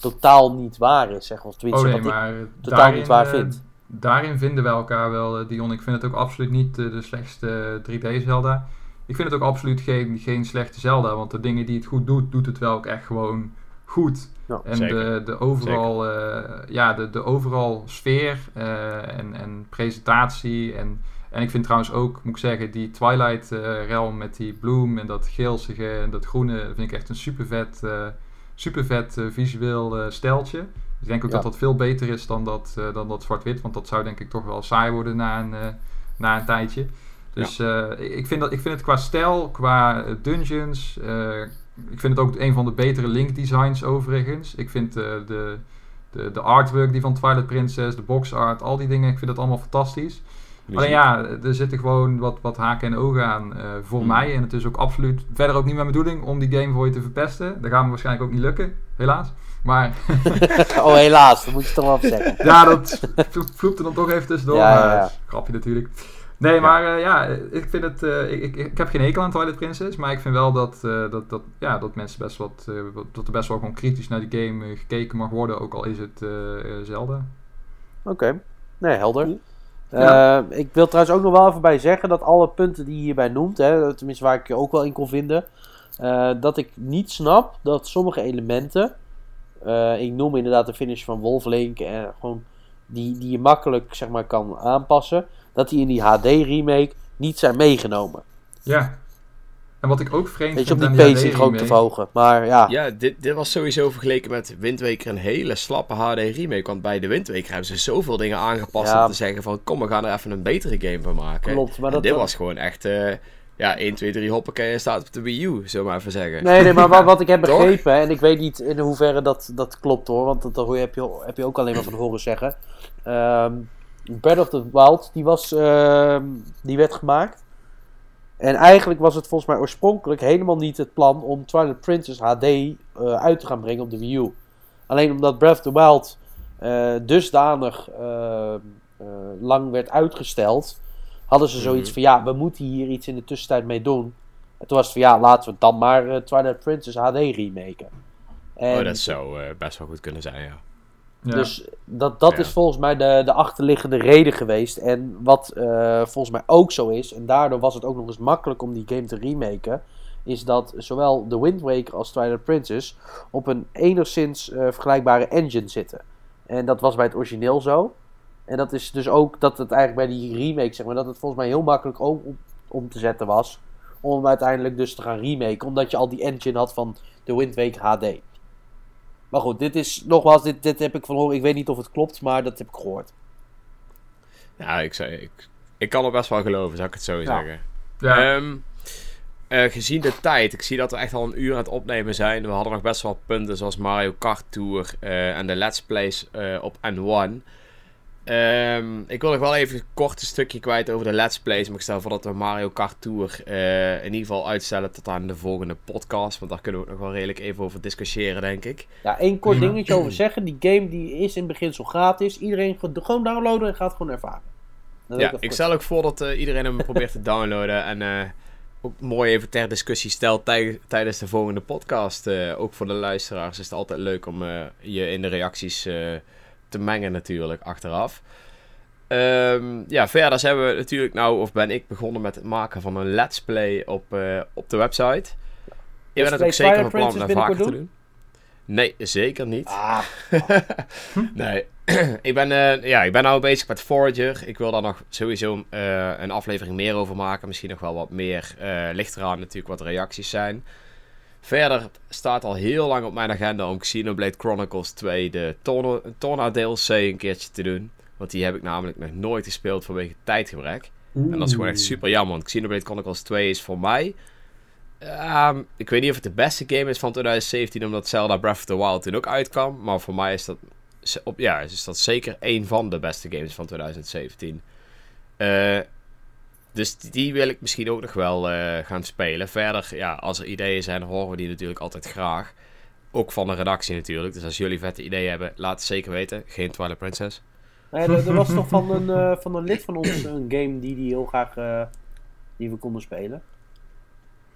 totaal niet waar is. Zeg maar. Of tenminste, Oh nee, wat ik totaal niet waar vind. Daarin vinden we elkaar wel, eh, Dion. Ik vind het ook absoluut niet eh, de slechtste 3D-Zelda. Ik vind het ook absoluut geen, geen slechte Zelda, want de dingen die het goed doet, doet het wel ook echt gewoon goed. Ja, en zeker. de, de overal, eh, ja, de, de overal sfeer eh, en, en presentatie en, En ik vind trouwens ook, moet ik zeggen, die Twilight eh, Realm met die bloem en dat geelsige en dat groene, vind ik echt een super vet, eh, super vet eh, visueel eh steltje. Ik denk ook Ja. dat dat veel beter is dan dat, eh, dan dat zwart-wit, want dat zou denk ik toch wel saai worden na een, eh, na een tijdje. Dus eh, ik, vind dat, ik vind het qua stijl, qua dungeons, ik vind het ook een van de betere Link designs overigens. Ik vind de, de, de artwork die van Twilight Princess, de box art, al die dingen, ik vind dat allemaal fantastisch. Alleen ja, er zitten gewoon wat, wat haken en ogen aan voor Hmm. mij. En het is ook absoluut verder ook niet mijn bedoeling om die game voor je te verpesten. Dat gaat me waarschijnlijk ook niet lukken, helaas. Maar oh, helaas, dat moet je toch wel even zeggen. ja, dat vlo- vloept er dan toch even tussendoor. Ja, ja, maar ja. Grapje natuurlijk. Nee, maar eh, ja, ik vind het. eh, ik, ik, ik heb geen hekel aan Twilight Princess, maar ik vind wel dat, eh, dat, dat, ja, dat mensen best wat. eh, dat er best wel gewoon kritisch naar die game gekeken mag worden, ook al is het Zelda. Oké, nee, helder. Ja. Eh, ik wil trouwens ook nog wel even bij zeggen dat alle punten die je hierbij noemt, hè, tenminste waar ik je ook wel in kon vinden, eh, dat ik niet snap dat sommige elementen, eh, ik noem inderdaad de finish van Wolflink, en gewoon die, die je makkelijk zeg maar, kan aanpassen, dat die in die HD remake niet zijn meegenomen. Ja. En wat ik ook vreemd Weet je, om vind die pacing gewoon te verhogen. Maar ja, Ja, dit, dit was sowieso vergeleken met Wind Waker een hele slappe HD remake. Want bij de Wind Waker hebben ze zoveel dingen aangepast Ja. om te zeggen van... Kom, we gaan er even een betere game van maken. klopt. Maar En dat, dit was gewoon echt... eh, ja, 1, 2, 3 hoppakee staat op de Wii U, zullen we maar even zeggen. Nee, nee, maar wat, wat ik heb begrepen, en ik weet niet in hoeverre dat, dat klopt hoor, want dat, heb, je, heb je ook alleen maar van horen zeggen. Ehm Breath of the Wild, die, was, ehm, die werd gemaakt. En eigenlijk was het volgens mij oorspronkelijk helemaal niet het plan om Twilight Princess HD eh, uit te gaan brengen op de Wii U. Alleen omdat Breath of the Wild eh, dusdanig eh, eh, lang werd uitgesteld, hadden ze zoiets Mhm. van ja, we moeten hier iets in de tussentijd mee doen. En toen was het van ja, laten we dan maar eh, Twilight Princess HD remaken. En Oh, dat zou eh, best wel goed kunnen zijn, ja. Ja. Dus dat, dat Ja. is volgens mij de, de achterliggende reden geweest. En wat eh, volgens mij ook zo is, en daardoor was het ook nog eens makkelijk om die game te remaken, is dat zowel The Wind Waker als Twilight Princess op een enigszins eh, vergelijkbare engine zitten. En dat was bij het origineel zo. En dat is dus ook dat het eigenlijk bij die remake, zeg maar, dat het volgens mij heel makkelijk ook om, om te zetten was. Om hem uiteindelijk dus te gaan remaken, omdat je al die engine had van The Wind Waker HD. Maar goed, dit is nogmaals, dit, dit heb ik van horen. Ik weet niet of het klopt, maar dat heb ik gehoord. Ja, ik, zei, ik, ik kan er best wel geloven, zou ik het zo Ja. zeggen. ja. Ehm, eh, gezien de tijd, ik zie dat we echt al een uur aan het opnemen zijn. We hadden nog best wel punten zoals Mario Kart Tour eh, en de Let's Plays eh, op N1. Ehm, ik wil nog wel even een kort stukje kwijt over de Let's Plays. Maar ik stel voor dat we Mario Kart Tour eh, in ieder geval uitstellen tot aan de volgende podcast. Want daar kunnen we ook nog wel redelijk even over discussiëren, denk ik. Ja, één kort dingetje over zeggen. Die game die is in beginsel gratis. Iedereen ge- gewoon downloaden en gaat gewoon ervaren. Dat Ja, ik stel ook voor dat eh, iedereen hem probeert te downloaden. En eh, ook mooi even ter discussie stelt tij- tijdens de volgende podcast. Eh, ook voor de luisteraars is het altijd leuk om eh, je in de reacties eh, te mengen natuurlijk, achteraf. Ehm, ja, verder zijn we natuurlijk nou, of ben ik begonnen met het maken van een let's play op, eh, op de website. Je bent het ook zeker van plan om dat vaker te binnenkort doen? Nee, zeker niet. Ah, Nee, ik ben, eh, ja, ik ben nou bezig met Forager. Ik wil daar nog sowieso eh, een aflevering meer over maken. Misschien nog wel wat meer. ligt eraan natuurlijk wat reacties zijn. Verder staat al heel lang op mijn agenda om Xenoblade Chronicles 2 de Torna, Torna DLC een keertje te doen. Want die heb ik namelijk nog nooit gespeeld vanwege tijdgebrek. En dat is gewoon echt super jammer, want Xenoblade Chronicles 2 is voor mij... ehm, ik weet niet of het de beste game is van 2017, omdat Zelda Breath of the Wild toen ook uitkwam. Maar voor mij is dat, op, ja, is dat zeker één van de beste games van 2017. Eh, dus die- wil ik misschien ook nog wel eh, gaan spelen. Verder, ja, als er ideeën zijn, horen we die natuurlijk altijd graag. Ook van de redactie natuurlijk. Dus als jullie vette ideeën hebben, laat het zeker weten. Geen Twilight Princess. nee, er, er was toch van een, eh, van een lid van ons een game die die heel graag eh, die we konden spelen.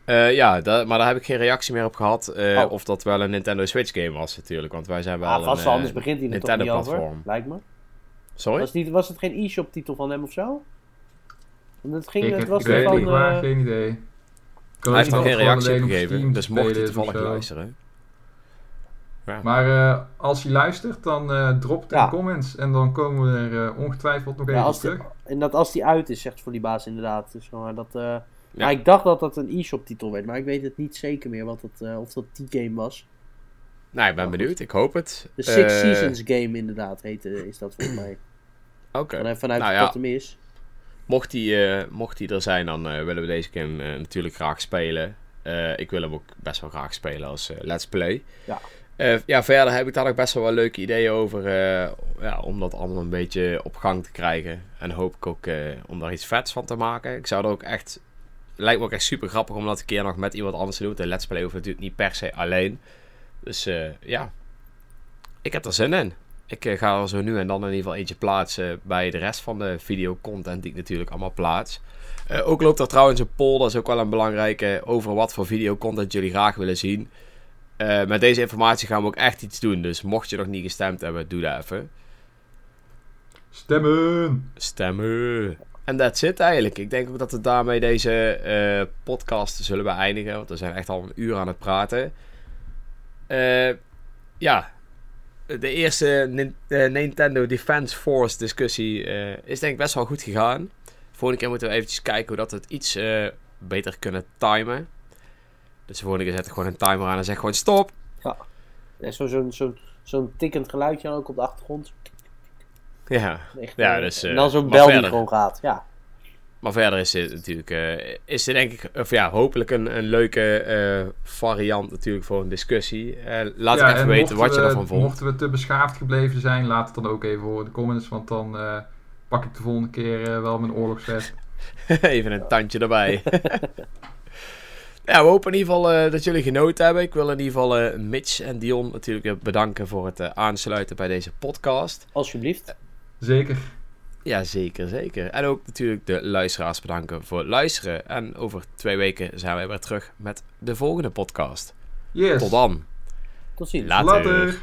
Ja, maar daar heb ik geen reactie meer op gehad. eh, Oh. Of dat wel een Nintendo Switch game was natuurlijk. Want wij zijn wel Ah, vast een anders begint hij toch niet over. Lijkt me. Sorry? Was, niet, was het geen e-shop titel van hem of zo? Want het, ging, ik, het heb- was van... niet, maar eh, geen idee. Ik Hij heeft nog geen reactie gegeven. Dus mocht hij toevallig luisteren. Ja. Maar eh, als je luistert, dan eh drop het in Ja. de comments. En dan komen we er eh, ongetwijfeld nog Ja, even die, terug. en dat als die uit is, zegt voor die baas inderdaad. Dus, maar dat, eh, Ja. maar ik dacht dat dat een e-shop titel werd, maar ik weet het niet zeker meer wat het, eh, of dat die game was. Nou, ik ben benieuwd. Ik hoop het. De Six Seasons game inderdaad heette, is dat volgens mij. Oké. Vanuit, vanuit Nou de hem is. Mocht die, eh, mocht die er zijn, dan eh, willen we deze game eh, natuurlijk graag spelen. Ik wil hem ook best wel graag spelen als Let's Play. Ja. Ja, verder heb ik daar nog best wel wel leuke ideeën over. ja, om dat allemaal een beetje op gang te krijgen. En hoop ik ook om daar iets vets van te maken. Ik zou er ook echt... Lijkt me ook echt super grappig om dat een keer nog met iemand anders te doen. De Let's Play hoeft natuurlijk niet per se alleen. Dus ja, ik heb er zin in. Ik eh, ga er zo nu en dan in ieder geval eentje plaatsen bij de rest van de videocontent die ik natuurlijk allemaal plaats. Eh, ook loopt er trouwens een poll, dat is ook wel een belangrijke, over wat voor videocontent jullie graag willen zien. Eh, met deze informatie gaan we ook echt iets doen, dus mocht je nog niet gestemd hebben, doe dat even. Stemmen! Stemmen. En that's it eigenlijk. Ik denk ook dat we daarmee deze podcast zullen beëindigen, want we zijn echt al een uur aan het praten. Ja, de eerste Nin- eh, Nintendo Defense Force discussie eh, is denk ik best wel goed gegaan. Volgende keer moeten we eventjes kijken hoe dat we het iets eh, beter kunnen timen. Dus de volgende keer zet ik gewoon een timer aan en zeg gewoon stop. Ja, Zo'n zo, zo, zo'n tikkend geluidje ook op de achtergrond. Ja, Echt, Ja, dus, en dan zo'n bel die gewoon gaat. Ja, maar verder is dit natuurlijk, eh, is dit denk ik, of ja, hopelijk een, een leuke eh, variant natuurlijk voor een discussie. Eh, laat Ja, ik even en weten wat mochten je we- ervan vond. Mochten we te beschaafd gebleven zijn, laat het dan ook even horen in de comments. Want dan eh, pak ik de volgende keer wel mijn oorlogsvest. Even een tandje erbij. ja, we hopen in ieder geval dat jullie genoten hebben. Ik wil in ieder geval Mitch en Dion natuurlijk bedanken voor het aansluiten bij deze podcast. alsjeblieft. Zeker. Ja, zeker, zeker. En ook natuurlijk de luisteraars bedanken voor het luisteren. En over twee weken zijn wij weer terug met de volgende podcast. Yes. Tot dan. Tot ziens. Later. Later.